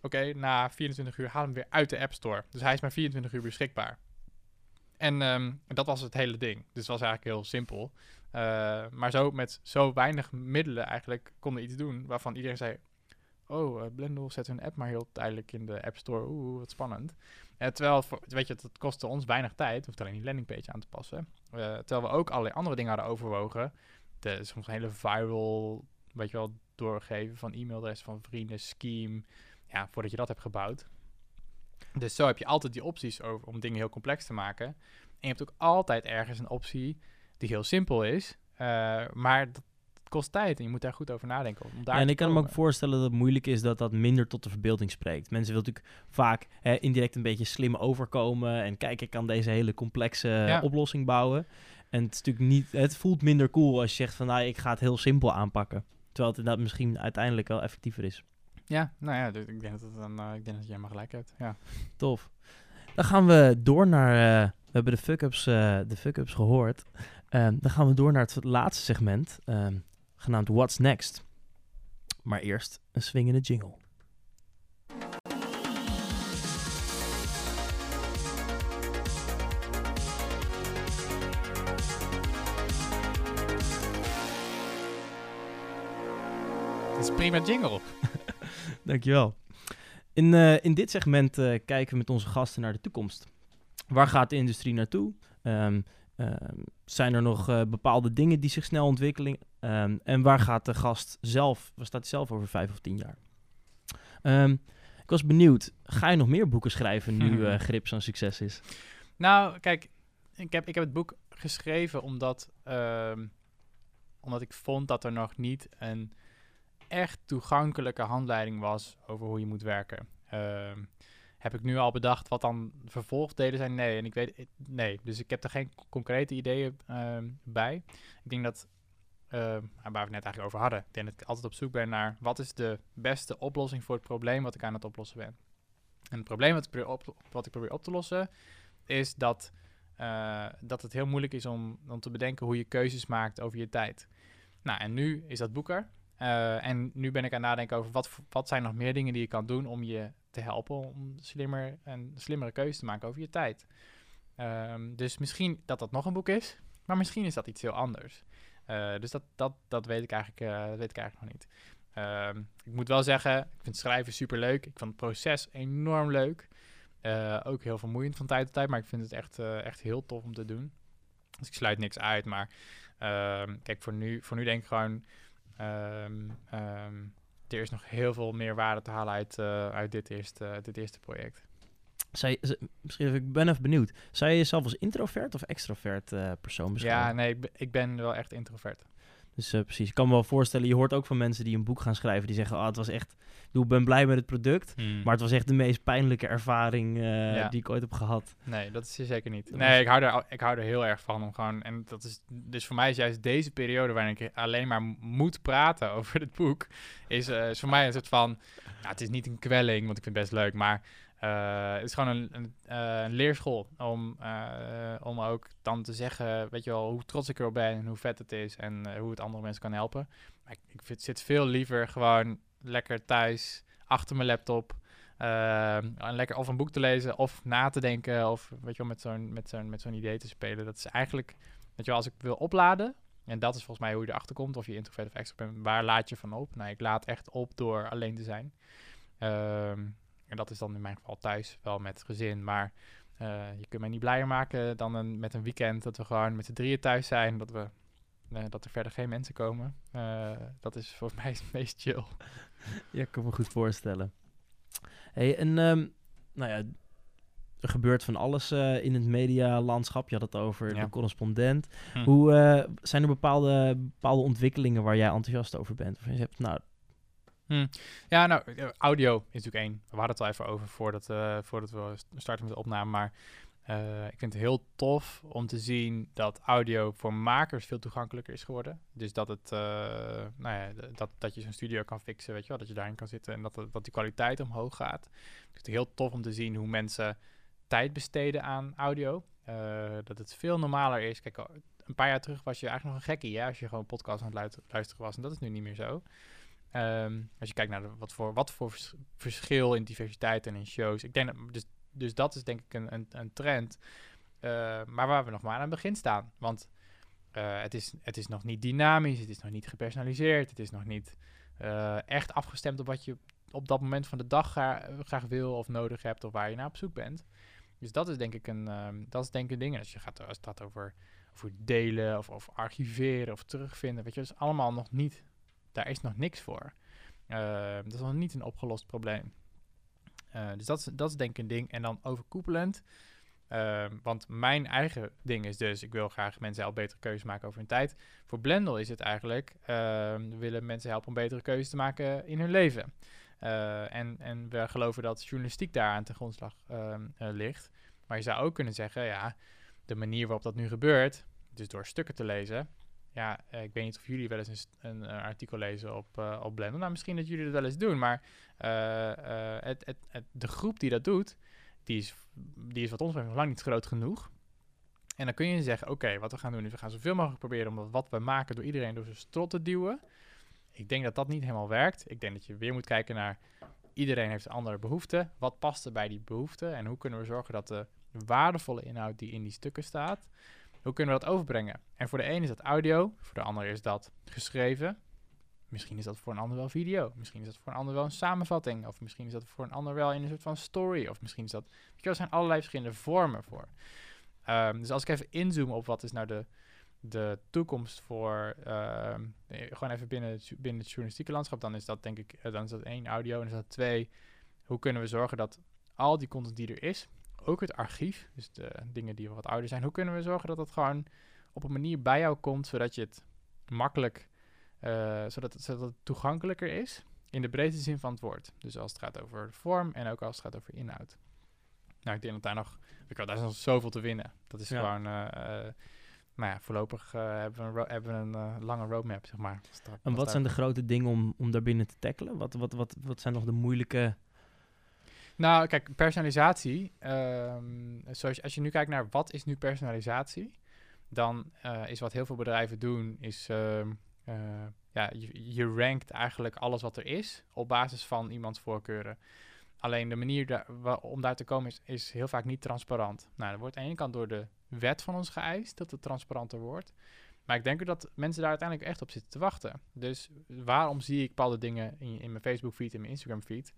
Oké, na 24 uur haal hem weer uit de App Store. Dus hij is maar 24 uur beschikbaar. En um, dat was het hele ding. Dus het was eigenlijk heel simpel. Uh, maar zo met zo weinig middelen eigenlijk konden iets doen waarvan iedereen zei: Oh, uh, Blendel zet hun app maar heel tijdelijk in de App Store. Oeh, wat spannend. Uh, terwijl, voor, weet je, het kostte ons weinig tijd. Hoeft alleen die landingpage aan te passen. terwijl we ook allerlei andere dingen hadden overwogen. De, soms een hele viral, weet je wel, doorgeven van e-mailadres van vrienden, scheme. Ja, voordat je dat hebt gebouwd. Dus zo heb je altijd die opties over, om dingen heel complex te maken. En je hebt ook altijd ergens een optie die heel simpel is, uh, maar dat kost tijd en je moet daar goed over nadenken. Om daar Ja, en ik kan me ook voorstellen dat het moeilijk is dat dat minder tot de verbeelding spreekt. Mensen willen natuurlijk vaak hè, indirect een beetje slim overkomen en kijk, ik kan deze hele complexe Ja. oplossing bouwen. En het is natuurlijk niet, het voelt minder cool als je zegt van, nou, ik ga het heel simpel aanpakken. Terwijl het inderdaad misschien uiteindelijk wel effectiever is. Ja, nou ja, dus ik denk dat, het dan, eh, ik denk dat je helemaal gelijk hebt. Ja. Tof. Dan gaan we door naar. eh, we hebben de fuck-ups, eh, de fuck-ups gehoord. Ehm, dan gaan we door naar het laatste segment, ehm, genaamd What's Next. Maar eerst een swingende jingle. Het is prima jingle. [LAUGHS] Dankjewel. In, eh, in dit segment eh, kijken we met onze gasten naar de toekomst. Waar gaat de industrie naartoe? Ehm, ehm, zijn er nog eh, bepaalde dingen die zich snel ontwikkelen? Ehm, en waar gaat de gast zelf, waar staat hij zelf over vijf of tien jaar? Ik was benieuwd, ga je nog meer boeken schrijven nu eh Grip zo'n succes is? Nou, kijk, ik heb, ik heb het boek geschreven omdat, omdat ik vond dat er nog niet een echt toegankelijke handleiding was over hoe je moet werken. Ehm, heb ik nu al bedacht wat dan vervolgdelen zijn? Nee, en ik weet nee. Dus ik heb er geen concrete ideeën ehm, bij. Ik denk dat ehm, waar we het net eigenlijk over hadden. Ik denk dat ik altijd op zoek ben naar wat is de beste oplossing voor het probleem wat ik aan het oplossen ben. En het probleem wat ik probeer op, wat ik probeer op te lossen is dat, eh, dat het heel moeilijk is om, om te bedenken hoe je keuzes maakt over je tijd. Nou, en nu is dat boek Eh, en nu ben ik aan het nadenken over wat, wat zijn nog meer dingen die je kan doen om je te helpen om slimmer en slimmere keuzes te maken over je tijd. Ehm, dus misschien dat dat nog een boek is, maar misschien is dat iets heel anders. Eh, dus dat, dat, dat, weet ik eigenlijk, eh, weet ik eigenlijk nog niet. Ehm, ik moet wel zeggen, ik vind schrijven super leuk. Ik vond het proces enorm leuk. Ook heel vermoeiend van tijd tot tijd, maar ik vind het echt, echt heel tof om te doen. Dus ik sluit niks uit, maar ehm, kijk, voor nu, voor nu denk ik gewoon, ehm, ehm, er is nog heel veel meer waarde te halen uit, eh, uit dit, eerste, dit eerste project. Zij, misschien ik ben even benieuwd. Zou je jezelf als introvert of extrovert eh, persoon beschouwen? Ja, nee, ik, ben- ik ben wel echt introvert. Dus eh, precies, ik kan me wel voorstellen, je hoort ook van mensen die een boek gaan schrijven, die zeggen, ah, het was echt, ik ben blij met het product, maar het was echt de meest pijnlijke ervaring eh, Ja. die ik ooit heb gehad. Nee, dat is er zeker niet. Nee, ik hou, er, ik hou er heel erg van om gewoon... En dat is, dus voor mij is juist deze periode waarin ik alleen maar moet praten [LAUGHS] over het boek... is, eh, is voor mij een soort van... Nou, het is niet een kwelling, want ik vind het best leuk, maar... eh, het is gewoon een, eh, leerschool om, eh, om ook dan te zeggen, weet je wel, hoe trots ik erop ben en hoe vet het is en hoe het andere mensen kan helpen. Maar ik, ik zit veel liever gewoon lekker thuis achter mijn laptop en lekker of een boek te lezen of na te denken of weet je wel, met zo'n, met zo'n, met zo'n idee te spelen. Dat is eigenlijk, weet je wel, als ik wil opladen, en dat is volgens mij hoe je erachter komt, of je introvert of extrovert bent, waar laat je van op? Nou, ik laad echt op door alleen te zijn. Ehm, en dat is dan in mijn geval thuis, wel met gezin, maar eh, je kunt mij niet blijer maken dan een, met een weekend dat we gewoon met z'n drieën thuis zijn, dat we... eh, dat er verder geen mensen komen. Eh, dat is voor [LAUGHS] mij het meest chill. Ja, ik kan me goed voorstellen. Hey, en ehm, nou ja, er gebeurt van alles in het medialandschap. Je had het over Ja. de correspondent. Hm. Hoe zijn er bepaalde, bepaalde ontwikkelingen waar jij enthousiast over bent? Of je hebt, nou, Ja, nou, eh, audio is natuurlijk één. We hadden het al even over voordat, eh, voordat we st- starten met de opname. Maar eh, ik vind het heel tof om te zien dat audio voor makers veel toegankelijker is geworden. Dus dat, het, nou ja, dat, dat je zo'n studio kan fixen, weet je wel. Dat je daarin kan zitten en dat, dat die kwaliteit omhoog gaat. Het heel tof om te zien hoe mensen tijd besteden aan audio. Dat het veel normaler is. Kijk, een paar jaar terug was je eigenlijk nog een gekkie, als je gewoon podcast aan het luisteren was. En dat is nu niet meer zo. Ehm, als je kijkt naar wat, voor, wat voor vers- verschil in diversiteit en in shows. Ik denk dat, dus, dus dat is denk ik een, een, een trend. Eh, maar waar we nog maar aan het begin staan. Want eh, het, is, het is nog niet dynamisch, het is nog niet gepersonaliseerd, het is nog niet eh, echt afgestemd op wat je op dat moment van de dag gra- graag wil of nodig hebt of waar je naar op zoek bent. Dus dat is denk ik een, ehm, dat is denk ik een ding. Als je gaat, als het gaat over, over delen of, of archiveren of terugvinden, weet je, dat is allemaal nog niet daar is nog niks voor. Uh, dat is nog niet een opgelost probleem. Eh, dus dat is, dat is denk ik een ding. En dan overkoepelend. ehm, want mijn eigen ding is dus, ik wil graag mensen helpen betere keuzes maken over hun tijd. Voor Blendel is het eigenlijk, ehm, we willen mensen helpen om betere keuzes te maken in hun leven. Eh, en, en we geloven dat journalistiek daar aan ten grondslag ehm, eh, ligt. Maar je zou ook kunnen zeggen, ja, de manier waarop dat nu gebeurt, dus door stukken te lezen. Ja, eh, ik weet niet of jullie wel eens een, een, eh, artikel lezen op, eh, op Blender. Nou, misschien dat jullie dat wel eens doen. Maar het, het, het, de groep die dat doet, die is, die is wat ons betreft nog lang niet groot genoeg. En dan kun je zeggen, oké, wat we gaan doen is we gaan zoveel mogelijk proberen om wat we maken door iedereen door zijn strot te duwen. Ik denk dat dat niet helemaal werkt. Ik denk dat je weer moet kijken naar iedereen heeft andere behoeften. Wat past er bij die behoeften? En hoe kunnen we zorgen dat de waardevolle inhoud die in die stukken staat, hoe kunnen we dat overbrengen? En voor de ene is dat audio, voor de ander is dat geschreven. Misschien is dat voor een ander wel video. Misschien is dat voor een ander wel een samenvatting. Of misschien is dat voor een ander wel in een soort van story. Of misschien is dat... Er zijn allerlei verschillende vormen voor. Ehm, dus als ik even inzoom op wat is nou de, de toekomst voor... ehm, eh, gewoon even binnen het, binnen het journalistieke landschap. Dan is dat denk ik... eh, dan is dat één audio en is dat twee... Hoe kunnen we zorgen dat al die content die er is... Ook het archief, dus de dingen die wat ouder zijn. Hoe kunnen we zorgen dat dat gewoon op een manier bij jou komt... zodat je het makkelijk... eh, zodat, het, zodat het toegankelijker is in de breedste zin van het woord. Dus als het gaat over vorm en ook als het gaat over inhoud. Nou, ik denk dat daar nog, ik daar is nog zoveel te winnen. Dat is Ja. gewoon, eh, eh, nou ja, voorlopig hebben we een, hebben we een lange roadmap, zeg maar. Dat- En wat zijn de grote dingen om, om daarbinnen te tackelen? Wat, wat, wat, wat zijn nog de moeilijke... Nou, kijk, personalisatie. ehm, zoals, als je nu kijkt naar wat is nu personalisatie, dan eh, is wat heel veel bedrijven doen, is ehm, eh, ja, je, je rankt eigenlijk alles wat er is op basis van iemands voorkeuren. Alleen de manier daar, om daar te komen is, is heel vaak niet transparant. Nou, dat wordt aan de ene kant door de wet van ons geëist dat het transparanter wordt. Maar ik denk dat mensen daar uiteindelijk echt op zitten te wachten. Dus waarom zie ik bepaalde dingen in, in mijn Facebook feed en mijn Instagram feed?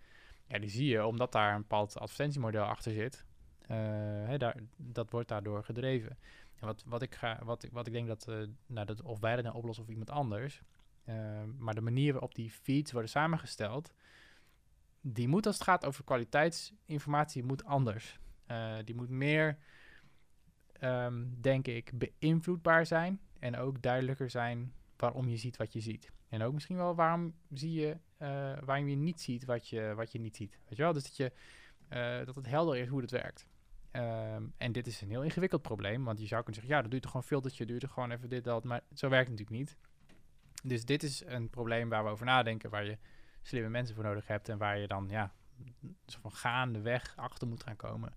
Ja, die zie je omdat daar een bepaald advertentiemodel achter zit. Eh, daar, dat wordt daardoor gedreven. En wat, wat, ik, ga, wat, wat ik denk dat, eh, nou, dat of wij dat nou oplossen of iemand anders. eh, maar de manier waarop die feeds worden samengesteld, die moet als het gaat over kwaliteitsinformatie, moet anders. Die moet meer, ehm, denk ik, beïnvloedbaar zijn. En ook duidelijker zijn waarom je ziet wat je ziet. En ook misschien wel waarom zie je, eh, waarom je niet ziet wat je, wat je niet ziet. Weet je wel? Dus dat, je, eh, dat het helder is hoe het werkt. Ehm, en dit is een heel ingewikkeld probleem, want je zou kunnen zeggen, ja, dat duurt toch gewoon filtertje, duurt er gewoon even dit, dat, maar zo werkt het natuurlijk niet. Dus dit is een probleem waar we over nadenken, waar je slimme mensen voor nodig hebt en waar je dan, ja, van gaandeweg achter moet gaan komen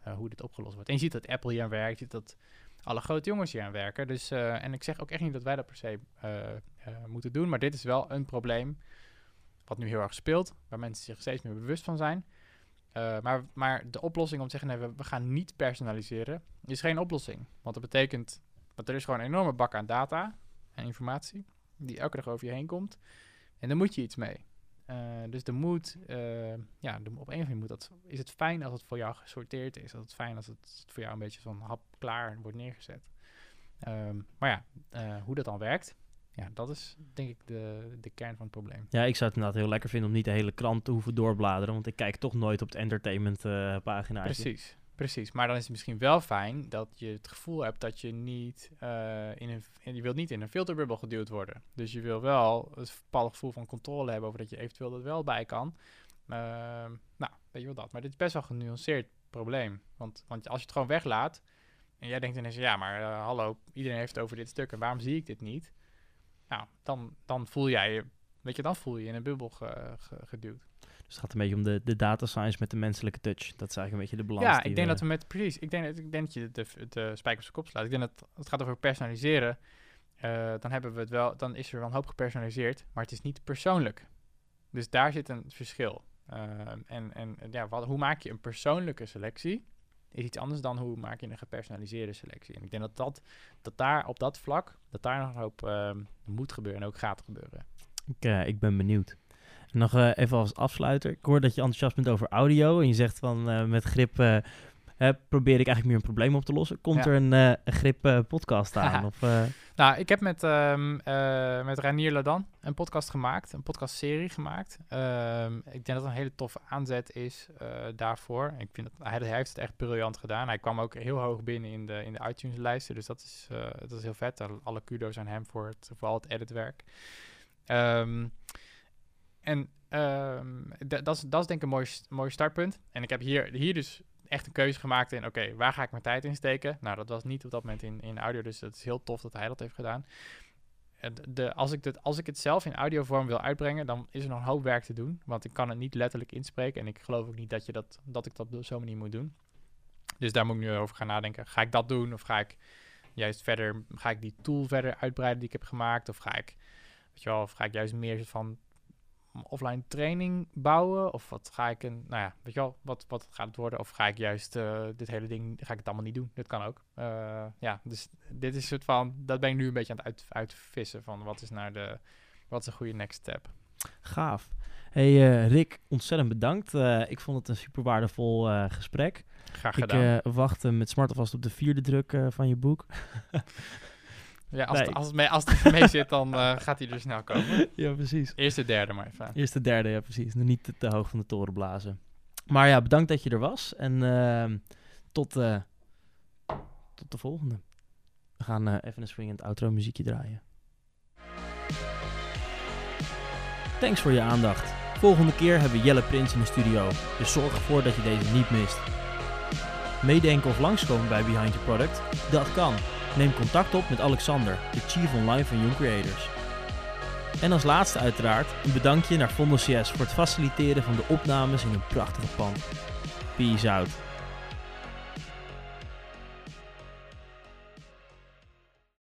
eh, hoe dit opgelost wordt. En je ziet dat Apple hier aan werkt, je ziet dat alle grote jongens hier aan werken. Dus, eh, en ik zeg ook echt niet dat wij dat per se eh, eh, moeten doen, maar dit is wel een probleem wat nu heel erg speelt, waar mensen zich steeds meer bewust van zijn. Maar, maar de oplossing om te zeggen, nee, we, we gaan niet personaliseren, is geen oplossing. Want dat betekent, dat er is gewoon een enorme bak aan data en informatie, die elke dag over je heen komt. En daar moet je iets mee. Eh, dus er moet, eh, ja, de, op een of andere manier moet dat, is het fijn als het voor jou gesorteerd is. Dat het fijn als het voor jou een beetje zo'n hap klaar wordt neergezet. Ehm, maar ja, eh, hoe dat dan werkt, ja, dat is denk ik de, de kern van het probleem. Ja, ik zou het inderdaad heel lekker vinden om niet de hele krant te hoeven doorbladeren. Want ik kijk toch nooit op het entertainment pagina. Precies, precies. Maar dan is het misschien wel fijn dat je het gevoel hebt dat je niet uh, in een... En je wilt niet in een filterbubbel geduwd worden. Dus je wil wel het bepaalde gevoel van controle hebben over dat je eventueel dat wel bij kan. Uh, nou, weet je wel dat. Maar dit is best wel een genuanceerd probleem. Want, want als je het gewoon weglaat... En jij denkt ineens, ja, maar uh, hallo, iedereen heeft het over dit stuk en waarom zie ik dit niet? Nou, dan, dan voel jij je, weet je, dan voel je je in een bubbel ge, ge, geduwd. Dus het gaat een beetje om de, de data science met de menselijke touch. Dat is eigenlijk een beetje de balans. Ja, ik denk we... dat we met, precies, ik denk, ik denk dat je de, de spijker op zijn kop slaat. Ik denk dat het gaat over personaliseren. Uh, dan hebben we het wel, dan is er wel een hoop gepersonaliseerd, maar het is niet persoonlijk. Dus daar zit een verschil. Uh, en en ja, wat, hoe maak je een persoonlijke selectie? is iets anders dan hoe maak je een gepersonaliseerde selectie. En ik denk dat, dat, dat daar op dat vlak, dat daar nog een hoop uh, moet gebeuren en ook gaat gebeuren. Ik, uh, ik ben benieuwd. En nog uh, even als afsluiter. Ik hoor dat je enthousiast bent over audio. En je zegt van uh, met grip eh, probeer ik eigenlijk meer een probleem op te lossen. Komt Ja. er een, eh, grip eh, podcast aan? [LAUGHS] of, eh, Nou, ik heb met, ehm eh met Ranier Ladan een podcast gemaakt, een podcastserie gemaakt. Ehm, ik denk dat het een hele toffe aanzet is eh, daarvoor. Ik vind dat, hij, hij heeft het echt briljant gedaan. Hij kwam ook heel hoog binnen in de, in de iTunes-lijsten, dus dat is, eh, dat is heel vet. Alle kudo's aan hem voor, het, voor al het editwerk. Ehm, en ehm, da- dat is dat denk ik een mooi, mooi startpunt. En ik heb hier, hier dus echt een keuze gemaakt in, oké, waar ga ik mijn tijd in steken? Nou, dat was niet op dat moment in, in audio, dus het is heel tof dat hij dat heeft gedaan. De, als, ik dit, als ik het zelf in audiovorm wil uitbrengen, dan is er nog een hoop werk te doen. Want ik kan het niet letterlijk inspreken. En ik geloof ook niet dat, je dat, dat ik dat op zo'n manier moet doen. Dus daar moet ik nu over gaan nadenken. Ga ik dat doen? Of ga ik juist verder, ga ik die tool verder uitbreiden die ik heb gemaakt? Of ga ik, weet je wel, of ga ik juist meer van offline training bouwen? Of wat ga ik een, nou ja, weet je wel, wat, wat gaat het worden? Of ga ik juist eh, dit hele ding, ga ik het allemaal niet doen? Dat kan ook. Eh, ja, dus dit is een soort van, dat ben ik nu een beetje aan het uit, uitvissen van wat is nou de, wat is een goede next step? gaaf. Hey eh, Rick, ontzettend bedankt. Ik vond het een super waardevol gesprek. Graag Ik gedaan. wacht eh, met smart vast op de vierde druk van je boek. [LAUGHS] ja, als, nee. het, als, het mee, als het mee [LAUGHS] zit, dan eh, gaat hij er snel komen. [LAUGHS] ja, precies. Eerste, derde maar even. Eerste, derde, ja precies. Niet te, te hoog van de toren blazen. Maar ja, bedankt dat je er was. En ehm, tot, eh, tot de volgende. We gaan eh, even een swingend outro muziekje draaien. Thanks voor je aandacht. Volgende keer hebben we Jelle Prins in de studio. Dus zorg ervoor dat je deze niet mist. Meedenken of langskomen bij Behind Your Product? Dat kan. Neem contact op met Alexander, de Chief Online van Young Creators. En als laatste uiteraard een bedankje naar Fondo CS voor het faciliteren van de opnames in een prachtige pand. Peace out.